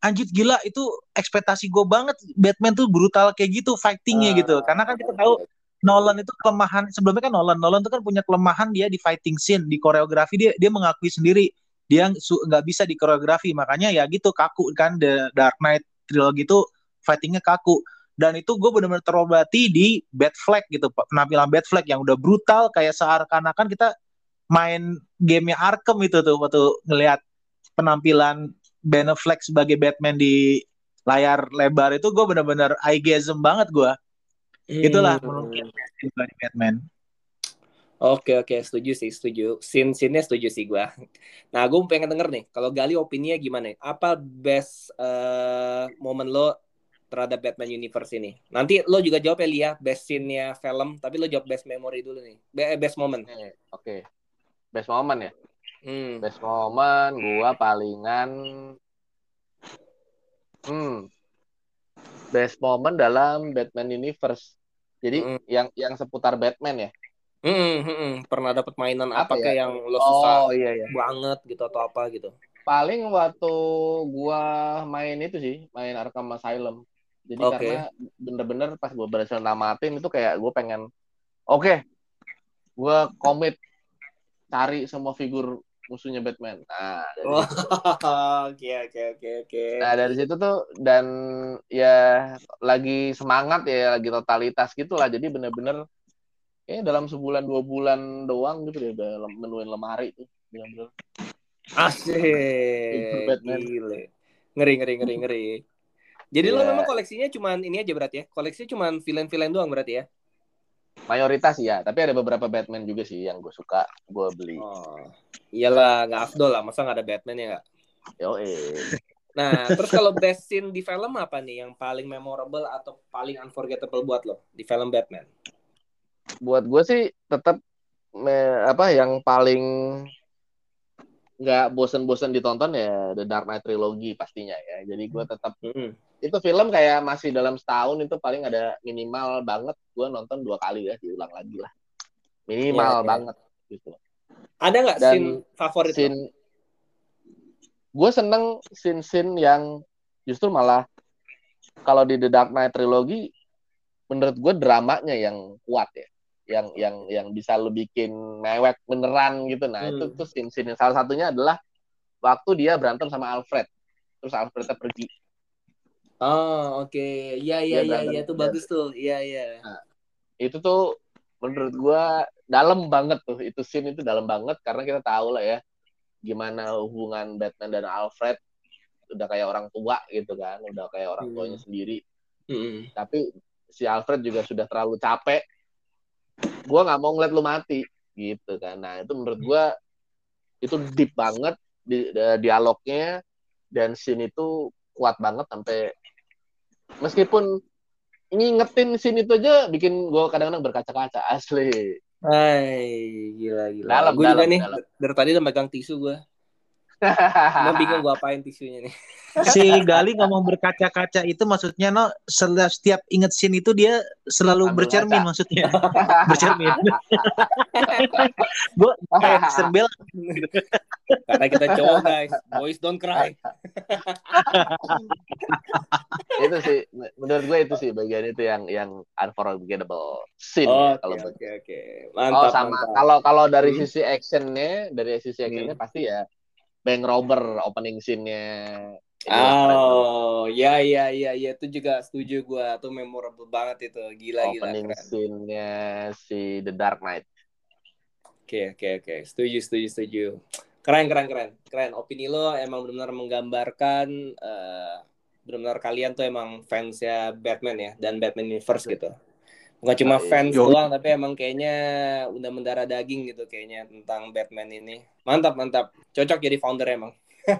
anjir gila itu ekspektasi gue banget. Batman tuh brutal kayak gitu fightingnya gitu. Karena kan kita tahu Nolan itu kelemahan sebelumnya kan Nolan Nolan itu kan punya kelemahan dia di fighting scene di koreografi. Dia dia mengakui sendiri dia nggak bisa di koreografi. Makanya ya gitu kaku kan The Dark Knight trilogy itu fightingnya kaku. Dan itu gue benar-benar terobati di Batfleck gitu penampilan Batfleck yang udah brutal kayak seakan-akan kita main gamenya Arkham itu tuh waktu ngelihat penampilan Ben Affleck sebagai Batman di layar lebar itu gue benar-benar eyegasm banget gue itulah Hmm. menurut gue dari Batman Oke oke setuju sih setuju. Scene scene-nya setuju sih gua. Nah gue pengen denger nih. Kalau Gali opininya gimana? Apa best eh, momen lo terhadap Batman Universe ini? Nanti lo juga jawab ya Lia best scene-nya film. Tapi lo jawab best memory dulu nih. Be- eh, best moment. Oke, Oke. Best moment ya. Hmm. Best moment gua palingan hmm. Best moment dalam Batman Universe. Jadi Mm. yang yang seputar Batman ya. Hmm, hmm, hmm. Pernah dapat mainan apa, Apa ya? yang lo suka Oh iya iya. banget gitu atau apa gitu? Paling waktu gua main itu sih, main Arkham Asylum. Jadi Oke. karena bener-bener pas gua berhasil namatin itu kayak gua pengen oke, gua komit cari semua figur musuhnya Batman. Nah, Oh. *laughs* Oke oke oke oke. Nah dari situ tuh dan ya lagi semangat ya lagi totalitas gitulah jadi bener-bener ya dalam sebulan dua bulan doang gitu deh udah menuin lemari tuh bener-bener. Asik. Batman. Gile. Ngeri ngeri ngeri ngeri. Jadi lo Iya. memang koleksinya cuman ini aja berarti ya? Koleksinya cuman villain-villain doang berarti ya? Mayoritas ya tapi ada beberapa Batman juga sih yang gue suka gue beli Oh. Iyalah, nggak afdol lah. Masa nggak ada Batman ya nggak? yo Nah, terus kalau best scene di film apa nih yang paling memorable atau paling unforgettable buat lo di film Batman? buat gue sih tetap me- apa yang paling nggak bosen-bosen ditonton ya The Dark Knight Trilogy pastinya ya jadi gue tetap Mm-mm. Itu film kayak masih dalam setahun itu paling ada minimal banget. Gue nonton dua kali ya diulang lagi lah. Minimal Iya, iya. banget gitu. Ada nggak scene favorit scene gue seneng scene scene yang justru malah kalau di The Dark Knight Trilogy menurut gue dramanya yang kuat ya. Yang yang yang bisa lo bikin mewek beneran gitu. Nah Hmm. itu tuh scene scene salah satunya adalah waktu dia berantem sama Alfred. Terus Alfrednya pergi Oh, oke. Iya, iya, Dia iya, berantem. iya, itu bagus tuh. Iya, iya. itu tuh menurut gua dalam banget tuh itu scene itu dalam banget karena kita tahu lah ya gimana hubungan Batman dan Alfred udah kayak orang tua gitu kan udah kayak orang Hmm. tuanya sendiri Mm-mm. tapi si Alfred juga sudah terlalu capek gua nggak mau ngeliat lu mati gitu kan nah itu menurut gua itu deep banget di, di- dialognya dan scene itu kuat banget sampai meskipun ngingetin scene itu aja bikin gue kadang-kadang berkaca-kaca asli Hai, gila gila. Dalam, gue juga dalam, nih dalam. dari tadi udah megang tisu gue. Cuma *laughs* bingung gue apain tisunya nih. si Gali ngomong berkaca-kaca itu maksudnya no setiap inget scene itu dia selalu Ambil bercermin kaca. maksudnya *laughs* bercermin gue kayak *laughs* Bell Karena kita cowok guys, boys don't cry. itu sih menurut gue itu sih bagian itu yang yang unforgettable scene Oke kalau oke oke. oh Mantap sama mantap. kalau kalau dari Hmm. sisi actionnya dari sisi actionnya pasti ya Bang Robber opening scene-nya. Oh, ya ya ya ya itu juga setuju gue. Tuh memorable banget itu. Gila gila opening scene-nya si The Dark Knight Oke oke oke. Setuju setuju setuju. Keren, keren, keren. Keren. Opini lo emang benar-benar menggambarkan eh, benar-benar kalian tuh emang fansnya Batman ya dan Batman Universe gitu. Bukan cuma Yoi. fans Yoi. doang, tapi emang kayaknya udah mendarah daging gitu kayaknya tentang Batman ini. Mantap, mantap. Cocok jadi founder emang. *laughs*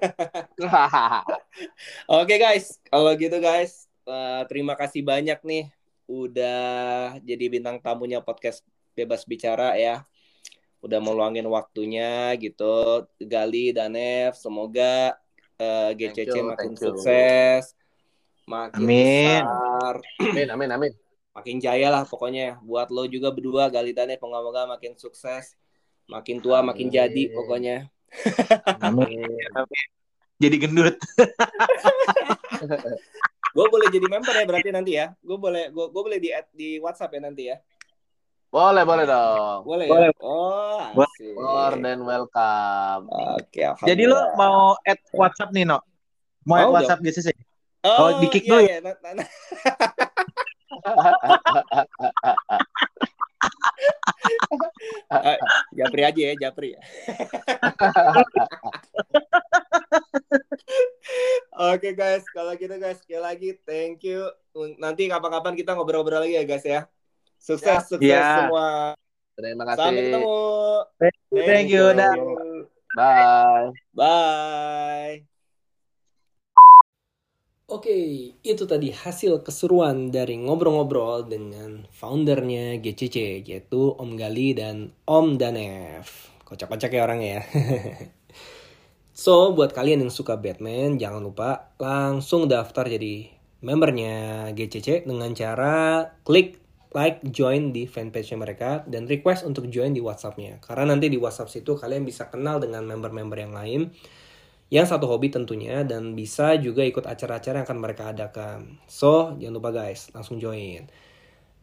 Oke guys, kalau gitu guys, eh, terima kasih banyak nih udah jadi bintang tamunya podcast Bebas Bicara ya. Udah meluangin waktunya gitu. Gali dan Ev, semoga eh, GCC you, makin sukses, makin Amin. besar, amin, amin, amin. Makin jaya lah pokoknya. Buat lo juga berdua Gali dan Ev, moga-moga makin sukses, makin tua, makin Amin. jadi pokoknya. *laughs* Amin. Amin. Jadi gendut. *laughs* Gue boleh jadi member ya berarti nanti ya. Gue boleh gue gue boleh di add di WhatsApp ya nanti ya. Boleh, boleh dong. Boleh, Boleh. ya? Oh, Boleh. asik. More than welcome. Oke, Jadi lo mau add WhatsApp nih, No? Mau add Mau WhatsApp GCC? Oh, oh, di kick iya, dulu iya. Nah, *laughs* Japri aja ya, Japri ya. Oke guys, kalau gitu guys, sekali lagi thank you. Nanti kapan-kapan kita ngobrol-ngobrol lagi ya guys ya. Sukses, sukses Ya. semua. Terima Sampai kasih. ketemu. Thank you, dah. Bye. Bye. Oke, itu tadi hasil keseruan dari ngobrol-ngobrol dengan foundernya GCC, yaitu Om Gali dan Om Danev. Kocak-kocak ya orangnya ya. *laughs* so, buat kalian yang suka Batman, jangan lupa langsung daftar jadi membernya GCC dengan cara klik like, join di fanpage mereka, dan request untuk join di WhatsApp-nya. Karena nanti di WhatsApp situ kalian bisa kenal dengan member-member yang lain yang satu hobi tentunya dan bisa juga ikut acara-acara yang akan mereka adakan. So, jangan lupa guys, langsung join.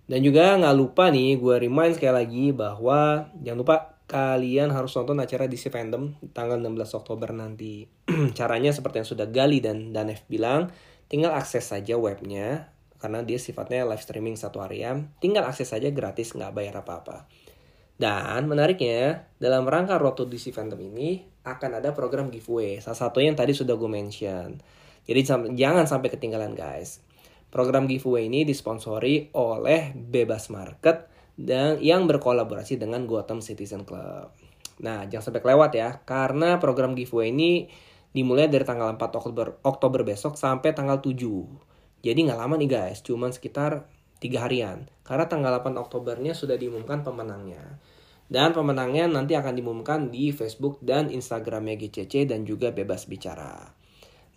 Dan juga nggak lupa nih, gue remind sekali lagi bahwa jangan lupa kalian harus nonton acara DC Fandom tanggal 16 Oktober nanti. *clears throat* Caranya seperti yang sudah Gali dan Danef bilang, tinggal akses saja webnya karena dia sifatnya live streaming satu harian. Tinggal akses saja gratis, nggak bayar apa-apa. Dan menariknya, dalam rangka Road to DC Fandom ini akan ada program giveaway. Salah satunya yang tadi sudah gue mention. Jadi jangan sampai ketinggalan guys. Program giveaway ini disponsori oleh Bebas Market dan yang berkolaborasi dengan Gotham Citizen Club. Nah, jangan sampai kelewat ya, karena program giveaway ini dimulai dari tanggal 4 Oktober, Oktober besok sampai tanggal 7. Jadi nggak lama nih guys, cuman sekitar 3 harian. Karena tanggal 8 Oktobernya sudah diumumkan pemenangnya. Dan pemenangnya nanti akan diumumkan di Facebook dan Instagramnya GCC dan juga Bebas Bicara.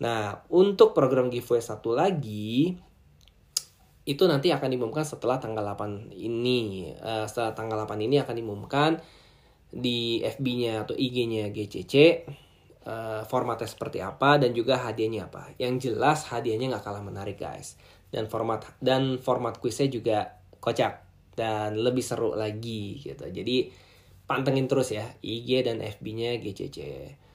Nah, untuk program giveaway satu lagi, itu nanti akan diumumkan setelah tanggal 8 ini. Eh, setelah tanggal 8 ini akan diumumkan di FB-nya atau IG-nya GCC eh, formatnya seperti apa dan juga hadiahnya apa. Yang jelas hadiahnya nggak kalah menarik guys. Dan format dan format kuisnya juga kocak dan lebih seru lagi gitu. Jadi pantengin terus ya IG dan FB-nya GCC.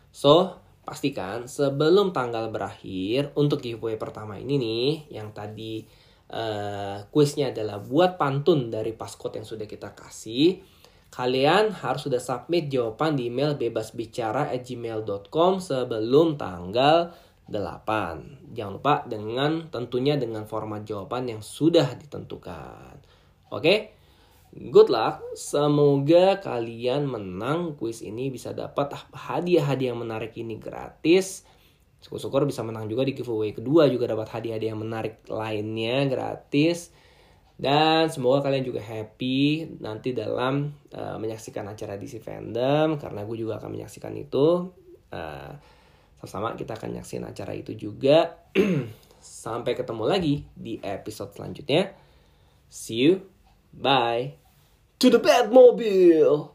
So, pastikan sebelum tanggal berakhir untuk giveaway pertama ini nih yang tadi eh, kuisnya adalah buat pantun dari passcode yang sudah kita kasih. Kalian harus sudah submit jawaban di email bebasbicara@gmail.com sebelum tanggal 8. Jangan lupa dengan tentunya dengan format jawaban yang sudah ditentukan. Oke? Good luck. Semoga kalian menang kuis ini bisa dapat hadiah-hadiah yang menarik ini gratis. Syukur-syukur bisa menang juga di giveaway kedua juga dapat hadiah-hadiah yang menarik lainnya gratis. Dan semoga kalian juga happy nanti dalam uh, menyaksikan acara DC Fandom karena gue juga akan menyaksikan itu. Uh, sama-sama kita akan menyaksikan acara itu juga. *clears throat* Sampai ketemu lagi di episode selanjutnya. See you. Bye. To the Batmobile.